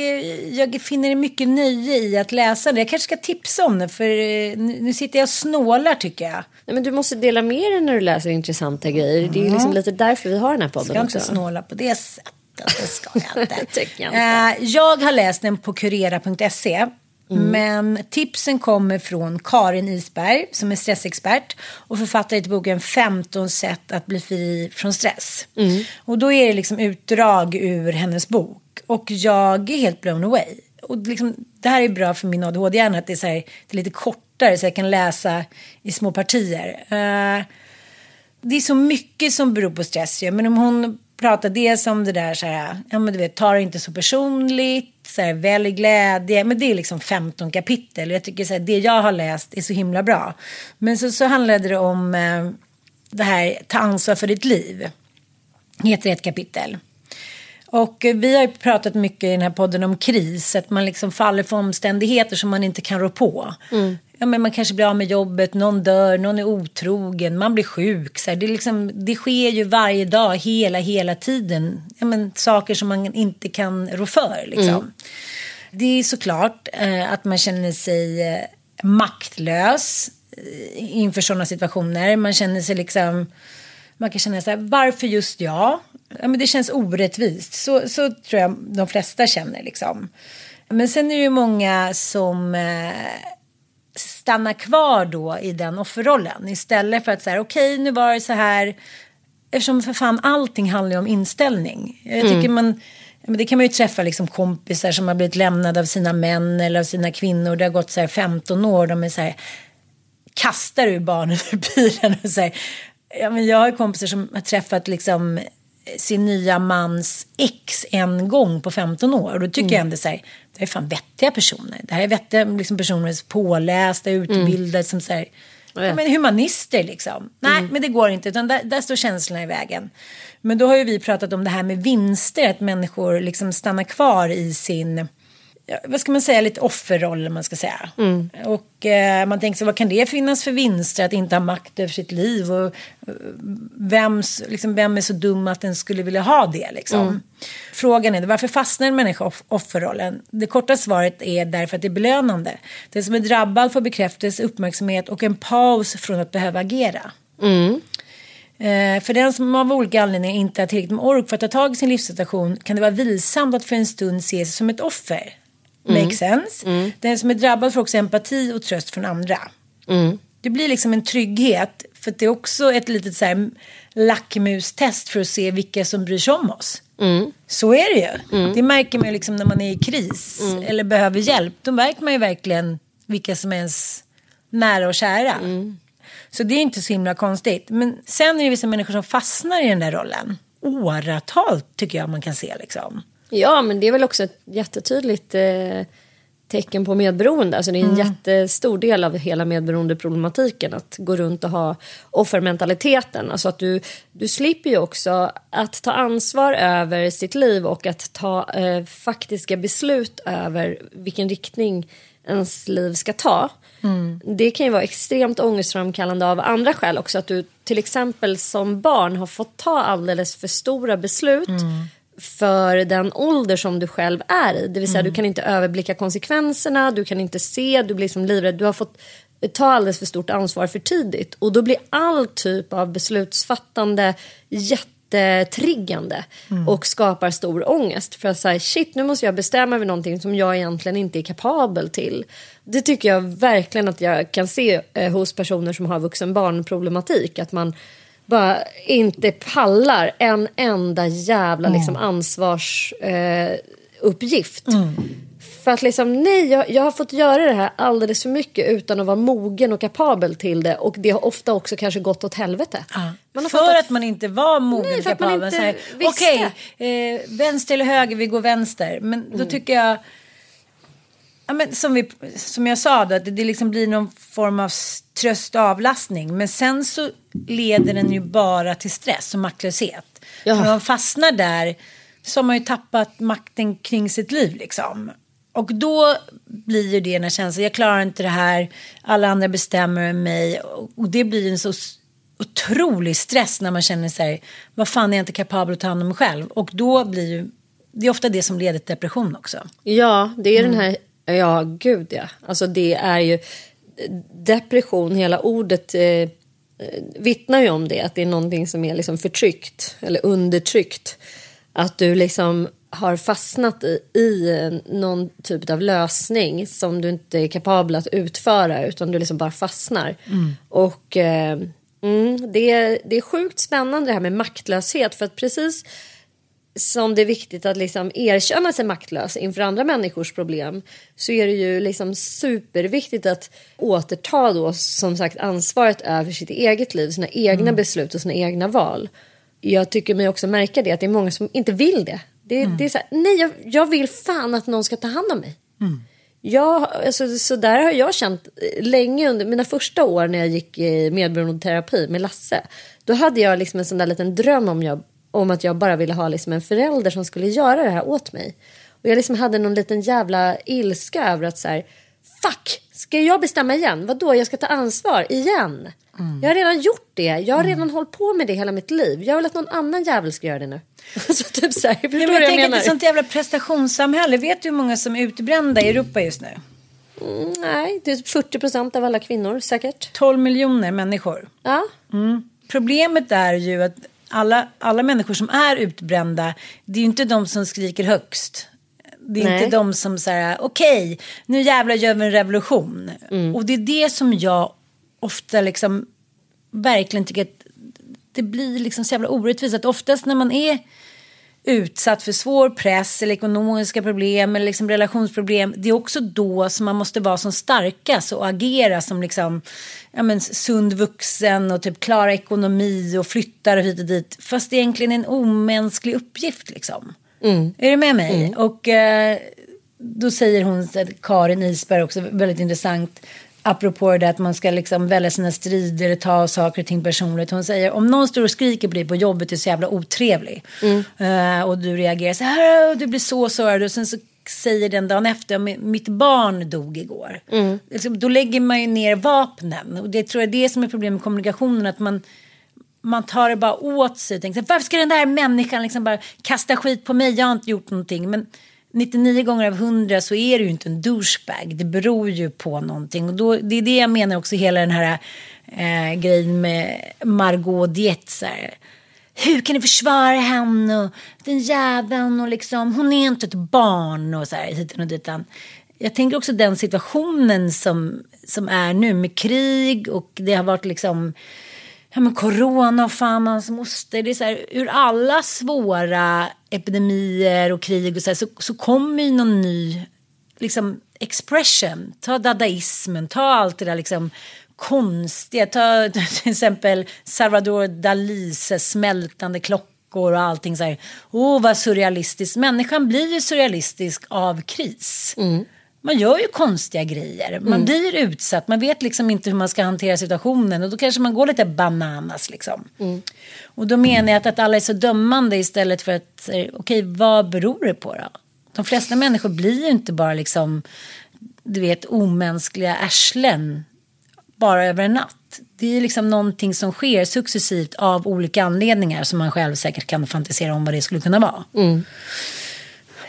Speaker 1: jag finner mycket nöje i att läsa det. Jag kanske ska tipsa om det, för eh, nu sitter jag och snålar tycker jag.
Speaker 2: Nej, men du måste dela med dig när du läser intressanta grejer. Det är ju liksom lite därför vi har den här podden
Speaker 1: Jag ska inte
Speaker 2: också.
Speaker 1: snåla på det sättet. Det ska jag [laughs] inte.
Speaker 2: Jag inte.
Speaker 1: Eh, jag har läst den på kurera.se.
Speaker 2: Mm.
Speaker 1: Men tipsen kommer från Karin Isberg som är stressexpert och författare till boken 15 sätt att bli fri från stress.
Speaker 2: Mm.
Speaker 1: Och då är det liksom utdrag ur hennes bok och jag är helt blown away. Och liksom, det här är bra för min ADHD-hjärna att det är, så här, det är lite kortare så jag kan läsa i små partier. Uh, det är så mycket som beror på stress ju. Men om hon pratar dels om det där så här, ja men du vet, ta det inte så personligt, så här, välj glädje. Men det är liksom 15 kapitel. Jag tycker så här, det jag har läst är så himla bra. Men så, så handlade det om eh, det här, ta ansvar för ditt liv. Heter ett kapitel. Och vi har ju pratat mycket i den här podden om kris, att man liksom faller för omständigheter som man inte kan rå på. Ja, men man kanske blir av med jobbet, någon dör, någon är otrogen, man blir sjuk. Så det, liksom, det sker ju varje dag, hela, hela tiden. Ja, men, saker som man inte kan rå för. Liksom. Det är såklart eh, att man känner sig eh, maktlös eh, inför sådana situationer. Man känner sig liksom... Man kan känna så här, varför just jag? Ja, men det känns orättvist. Så, så tror jag de flesta känner liksom. Men sen är det ju många som eh, stannar kvar då i den offerrollen. Istället för att säga, okej nu var det så här. Eftersom för fan allting handlar ju om inställning. Jag tycker man, ja, men det kan man ju träffa liksom kompisar som har blivit lämnade av sina män eller av sina kvinnor. Det har gått så här 15 år. De är så här, kastar ur barnen ur bilen och säger, ja men jag har kompisar som har träffat liksom sin nya mans ex en gång på 15 år. Och då tycker
Speaker 2: Mm.
Speaker 1: jag ändå så här, det här är fan vettiga personer. Det här är vettiga liksom, personer pålästa, utbildade, som så här, ja, men humanister liksom. Nej, men det går inte, utan där, där står känslorna i vägen. Men då har ju vi pratat om det här med vinster, att människor liksom stannar kvar i sin vad ska man säga, lite offerroll man ska säga. Och eh, man tänker sig, vad kan det finnas för vinster att inte ha makt över sitt liv? Och eh, vems, liksom, vem är så dum att den skulle vilja ha det liksom? Frågan är, varför fastnar en människa off- offerrollen? Det korta svaret är därför att det är belönande. Den som är drabbad får bekräftelse, uppmärksamhet och en paus från att behöva agera. Eh, för den som av olika anledningar inte har tillräckligt med ork för att ta tag i sin livssituation kan det vara vilsamt att för en stund se sig som ett offer. Make sense? Den som är drabbad får också empati och tröst från andra. Det blir liksom en trygghet för det är också ett litet så här lackmustest för att se vilka som bryr sig om oss. Så är det ju. Det märker man ju liksom när man är i kris eller behöver hjälp. Då märker man ju verkligen vilka som är ens nära och kära. Så det är inte så himla konstigt. Men sen är det vissa människor som fastnar i den där rollen. Åratal tycker jag man kan se liksom.
Speaker 2: Ja, men det är väl också ett jättetydligt eh, tecken på medberoende. Alltså det är en jättestor del av hela medberoendeproblematiken att gå runt och ha offermentaliteten. Alltså att du, du slipper ju också att ta ansvar över sitt liv och att ta eh, faktiska beslut över vilken riktning ens liv ska ta. Det kan ju vara extremt ångestframkallande av andra skäl också. Att du till exempel som barn har fått ta alldeles för stora beslut för den ålder som du själv är i. Det vill säga du kan inte överblicka konsekvenserna, du kan inte se, du blir som livrädd. Du har fått ta alldeles för stort ansvar för tidigt. Och då blir all typ av beslutsfattande jättetriggande och skapar stor ångest. För att säga shit nu måste jag bestämma mig någonting som jag egentligen inte är kapabel till. Det tycker jag verkligen att jag kan se eh, hos personer som har vuxen barnproblematik. Att man bara inte pallar en enda jävla liksom, ansvarsuppgift. Eh, uppgift. För att liksom, nej, jag, jag har fått göra det här alldeles för mycket utan att vara mogen och kapabel till det. Och det har ofta också kanske gått åt helvete. Har
Speaker 1: för
Speaker 2: fattat-
Speaker 1: att man inte var mogen
Speaker 2: Nej,
Speaker 1: och
Speaker 2: att
Speaker 1: kapabel. Okej, eh, vänster eller höger, vi går vänster. Men
Speaker 2: Mm.
Speaker 1: då tycker jag... Ja, men som, vi, som jag sa, då, att det, liksom blir någon form av tröst och avlastning. Men sen så leder den ju bara till stress och maktlöshet.
Speaker 2: Ja.
Speaker 1: För om man fastnar där så har man ju tappat makten kring sitt liv. Liksom. Och då blir ju det den här känslan, jag klarar inte det här, alla andra bestämmer över mig. Och det blir en så otrolig stress när man känner sig, vad fan är jag inte kapabel att ta hand om mig själv? Och då blir ju, det är ofta det som leder till depression också.
Speaker 2: Ja, det är den här... Ja, gud ja. Alltså det är ju... Depression, hela ordet eh, eh, vittnar ju om det. Att det är någonting som är liksom förtryckt eller undertryckt. Att du liksom har fastnat i, i eh, någon typ av lösning som du inte är kapabel att utföra utan du liksom bara fastnar. Och eh, mm, det, är, det är sjukt spännande det här med maktlöshet för att precis som det är viktigt att liksom erkänna sig maktlös inför andra människors problem så är det ju liksom superviktigt att återta då som sagt ansvaret över sitt eget liv, sina egna beslut och sina egna val. Jag tycker mig också märka det att det är många som inte vill det. Det, det är så här, nej jag, jag vill fan att någon ska ta hand om mig. Jag, alltså, så där har jag känt länge under mina första år när jag gick i medberoendeterapi med Lasse. Då hade jag liksom en sån där liten dröm om, jag, om att jag bara ville ha liksom en förälder som skulle göra det här åt mig. Och jag liksom hade någon liten jävla ilska över att så här, fuck, ska jag bestämma igen? Vadå, jag ska ta ansvar igen? Jag har redan gjort det. Jag har redan hållit på med det hela mitt liv. Jag vill att någon annan jävel ska göra det nu. [laughs] så typ så här, förstår
Speaker 1: Ja,
Speaker 2: du
Speaker 1: men jag
Speaker 2: jag
Speaker 1: tänker att
Speaker 2: menar?
Speaker 1: det är sånt jävla prestationssamhälle. Vet du hur många som är utbrända i Europa just nu?
Speaker 2: Mm, nej, det är typ 40 procent av alla kvinnor säkert.
Speaker 1: 12 miljoner människor.
Speaker 2: Ja.
Speaker 1: Problemet är ju att alla, alla människor som är utbrända, det är ju inte de som skriker högst. Det är
Speaker 2: Nej.
Speaker 1: inte de som säger okej, nu jävlar gör vi en revolution. Och det är det som jag ofta liksom verkligen tycker att det blir liksom så jävla orättvist. Att oftast när man är utsatt för svår press eller ekonomiska problem eller liksom relationsproblem. Det är också då som man måste vara som starkast och agera som liksom, ja, men, sund vuxen och typ klara ekonomi och flyttar hit och dit. Fast det är egentligen en omänsklig uppgift liksom.
Speaker 2: Mm.
Speaker 1: Är du med mig? Och eh, då säger hon, Karin Isberg också, väldigt intressant apropå det att man ska liksom välja sina strider, ta saker och ting personligt. Hon säger om någon står och skriker på dig på jobbet är så jävla otrevlig. Eh, och du reagerar så här och du blir så sårad och sen så säger den dagen efter mitt barn dog igår. Liksom, då lägger man ju ner vapnen och det tror jag är det som är problemet med kommunikationen att man man tar det bara åt sig. Tänker, Varför ska den där människan liksom bara kasta skit på mig? Jag har inte gjort någonting. Men 99 gånger av 100 så är det ju inte en douchebag. Det beror ju på någonting. Och då, det är det jag menar också hela den här eh, grejen med Margot Dietz. Hur kan ni försvara henne och den jäveln och liksom hon är inte ett barn och så här hit och ditan. Jag tänker också den situationen som, som är nu med krig och det har varit liksom ja, men corona och fan hans moster. Det är så här, ur alla svåra epidemier och krig och så, här, så, så kommer ju någon ny liksom, expression. Ta dadaismen, ta allt det där liksom konstiga. Ta [laughs] till exempel Salvador Dalis smältande klockor och allting så här. Åh, oh, vad surrealistiskt. Människan blir ju surrealistisk av kris. Mm. Man gör ju konstiga grejer. Man blir utsatt. Man vet liksom inte hur man ska hantera situationen. Och då kanske man går lite bananas liksom. Och då menar jag att, att alla är så dömande istället för att, okej, vad beror det på då? De flesta människor blir ju inte bara liksom, du vet, omänskliga arslen bara över en natt. Det är liksom någonting som sker successivt av olika anledningar som man själv säkert kan fantisera om vad det skulle kunna vara.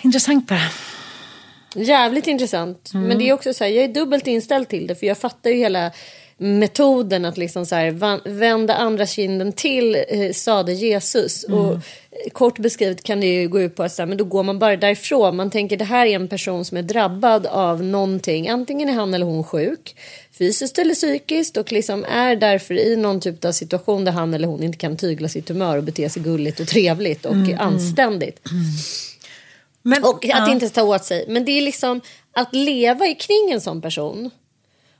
Speaker 1: Intressant bara.
Speaker 2: Jävligt intressant. Men det är också så här, jag är dubbelt inställd till det. För jag fattar ju hela metoden att liksom så här, vända andra kinden till, eh, sade Jesus. Och eh, kort beskrivet kan det ju gå ut på att så här, men då går man bara därifrån. Man tänker det här är en person som är drabbad av någonting. Antingen är han eller hon sjuk, fysiskt eller psykiskt. Och liksom är därför i någon typ av situation där han eller hon inte kan tygla sitt humör och bete sig gulligt och trevligt och anständigt.
Speaker 1: Men,
Speaker 2: Och att
Speaker 1: ja.
Speaker 2: inte ta åt sig. Men det är liksom att leva i kring en sån person.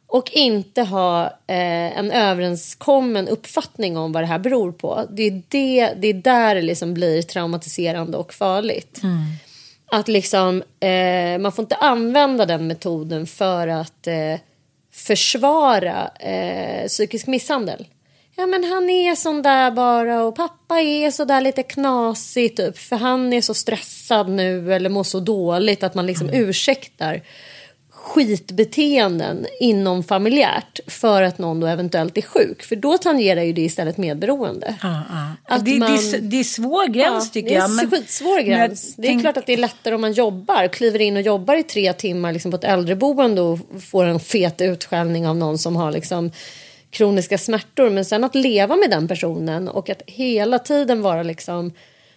Speaker 2: Och inte ha eh, en överenskommen uppfattning om vad det här beror på. Det är, det, det är där det liksom blir traumatiserande och farligt. Att liksom, eh, man får inte använda den metoden för att eh, försvara eh, psykisk misshandel. Ja men han är sån där bara och pappa är så där lite knasig typ för han är så stressad nu eller mår så dåligt att man liksom ursäktar skitbeteenden inom familjärt för att någon då eventuellt är sjuk. För då tangerar ju det istället medberoende.
Speaker 1: Ja, ja.
Speaker 2: Att
Speaker 1: det, det, är,
Speaker 2: man-
Speaker 1: det är svår gräns tycker
Speaker 2: det är
Speaker 1: jag.
Speaker 2: en skitsvår
Speaker 1: jag
Speaker 2: gräns. Det är
Speaker 1: tänk-
Speaker 2: klart att det är lättare om man jobbar, kliver in och jobbar i tre timmar liksom på ett äldreboende och får en fet utskällning av någon som har liksom kroniska smärtor. Men sen att leva med den personen och att hela tiden vara liksom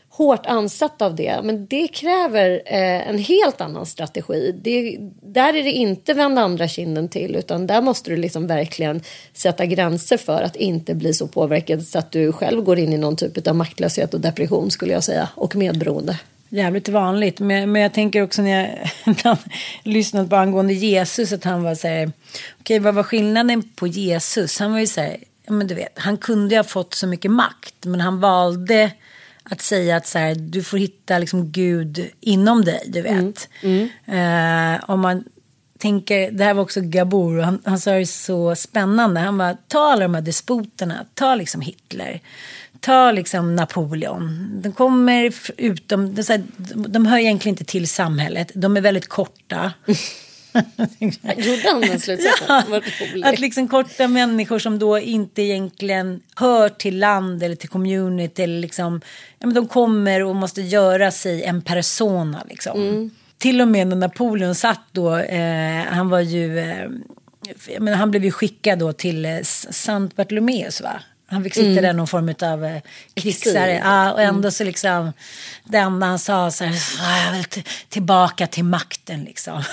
Speaker 2: hårt ansatt av det. Men det kräver eh, en helt annan strategi. Det, där är det inte vända andra kinden till utan där måste du liksom verkligen sätta gränser för att inte bli så påverkad så att du själv går in i någon typ av maktlöshet och depression skulle jag säga och medberoende.
Speaker 1: Jävligt vanligt. Men, men jag tänker också när jag [laughs] ibland lyssnat på angående Jesus att han var så här. Okej, vad var skillnaden på Jesus? Han var ju så här. Men du vet, han kunde ju ha fått så mycket makt. Men han valde att säga att så här, du får hitta liksom Gud inom dig. Du vet. Eh, om man tänker, det här var också Gabor. Han, han sa det så spännande. Han bara, ta alla de här despoterna. Ta liksom Hitler. Ta liksom Napoleon. De kommer utom, är så här, de, de hör egentligen inte till samhället. De är väldigt korta. [laughs]
Speaker 2: Gjorde han den slutsatsen?
Speaker 1: Ja, att liksom korta människor som då inte egentligen hör till land eller till community. Eller liksom, ja, men de kommer och måste göra sig en persona. Liksom.
Speaker 2: Mm.
Speaker 1: Till och med när Napoleon satt då, eh, han var ju, eh, menar, han blev ju skickad då till eh, S- Sankt Bartolomeus va? Han fick sitta där någon form av eh, krigsare. Ja, och ändå så liksom, det enda han sa så här, "Ah, jag vill tillbaka till makten liksom.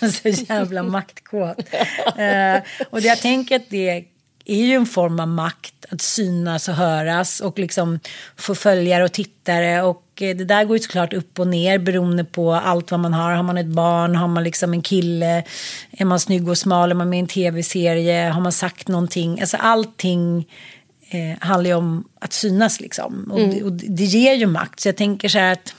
Speaker 1: [laughs] så jävla maktkåt. [laughs] eh, och det, jag tänker att det är ju en form av makt att synas och höras och liksom få följare och tittare. Och eh, det där går ju såklart upp och ner beroende på allt vad man har. Har man ett barn, har man liksom en kille, är man snygg och smal, är man med i en tv-serie, har man sagt någonting. Alltså allting eh, handlar ju om att synas liksom. Och, mm. och det ger ju makt. Så jag tänker så här att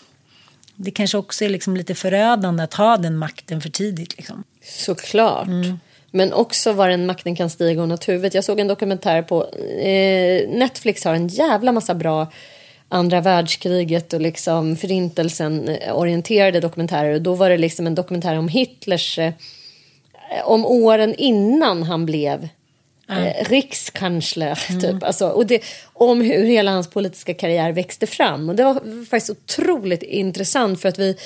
Speaker 1: det kanske också är liksom lite förödande att ha den makten för tidigt. Liksom.
Speaker 2: Såklart. Mm. Men också var den makten kan stiga åt huvudet. Jag såg en dokumentär på eh, Netflix har en jävla massa bra andra världskriget och liksom förintelsen eh, orienterade dokumentärer. Och då var det liksom en dokumentär om Hitlers eh, om åren innan han blev eh, rikskansler. Mm. Typ. Alltså, och det, om hur hela hans politiska karriär växte fram. Och det var faktiskt otroligt intressant för att vi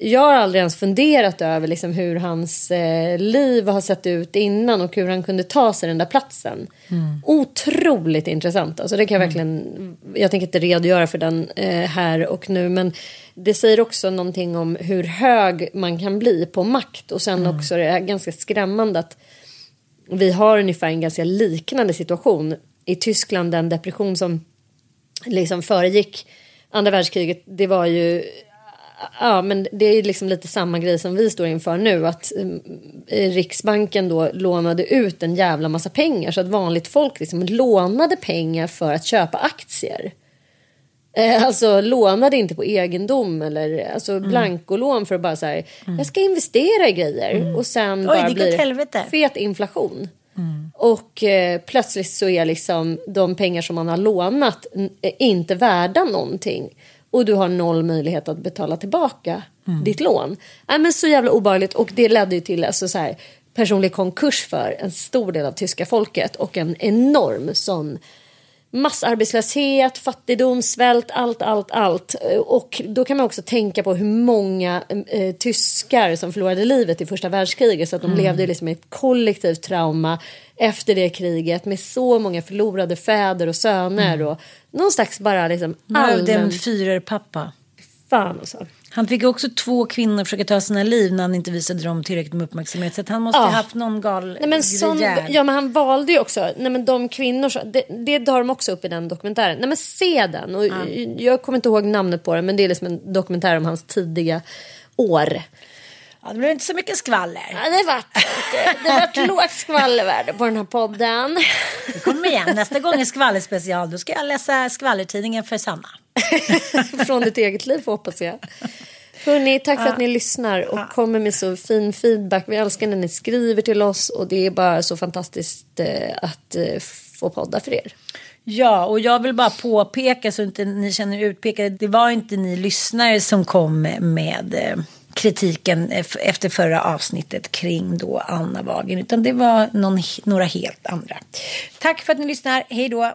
Speaker 2: jag har aldrig ens funderat över liksom hur hans eh, liv har sett ut innan och hur han kunde ta sig den där platsen. Mm. Otroligt intressant. Alltså det kan jag mm. verkligen, jag tänker inte redogöra för den eh, här och nu men det säger också någonting om hur hög man kan bli på makt och sen mm. också det är ganska skrämmande att vi har ungefär en ganska liknande situation i Tyskland, den depression som liksom föregick andra världskriget, det var ju Ja, men det är liksom lite samma grej som vi står inför nu. Att eh, Riksbanken då lånade ut en jävla massa pengar så att vanligt folk liksom lånade pengar för att köpa aktier. Eh, alltså lånade inte på egendom eller alltså mm. blankolån för att bara så här, jag ska investera i grejer mm. och sen Oj, bara blir det fet inflation. Mm. Och eh, plötsligt så är liksom de pengar som man har lånat inte värda någonting och du har noll möjlighet att betala tillbaka mm. ditt lån. Nej, men så jävla obehagligt och det ledde ju till alltså, så här, personlig konkurs för en stor del av tyska folket och en enorm sån massarbetslöshet, fattigdom, svält, allt, allt, allt. Och då kan man också tänka på hur många eh, tyskar som förlorade livet i första världskriget så att de mm. levde liksom i ett kollektivt trauma efter det kriget med så många förlorade fäder och söner mm. och någon slags bara liksom
Speaker 1: allmän... En fyrerpappa.
Speaker 2: Fan alltså.
Speaker 1: Han fick också två kvinnor försöka ta sina liv när han inte visade dem tillräckligt med uppmärksamhet. Så han måste ja. ha haft någon gal
Speaker 2: nej, men sån, Ja men han valde ju också, nej men de kvinnor, det, det tar de också upp i den dokumentären. Nej men se den. Och ja. Jag kommer inte ihåg namnet på den men det är liksom en dokumentär om hans tidiga år.
Speaker 1: Ja, det blev inte så mycket skvaller.
Speaker 2: Ja, det vart det vart [laughs] lågt skvallervärde på den här podden.
Speaker 1: Kom igen, nästa gång är skvallerspecial. Då ska jag läsa skvallertidningen för Sanna. [laughs]
Speaker 2: Från ditt eget liv hoppas jag. Hörni, tack för att ni lyssnar och kommer med så fin feedback. Vi älskar när ni skriver till oss och det är bara så fantastiskt eh, att eh, få podda för er.
Speaker 1: Ja, och jag vill bara påpeka så inte ni känner er utpekade. Det var inte ni lyssnare som kom med eh, kritiken efter förra avsnittet kring då Anna Wagen, utan det var någon, några helt andra. Tack för att ni lyssnar. Hej då!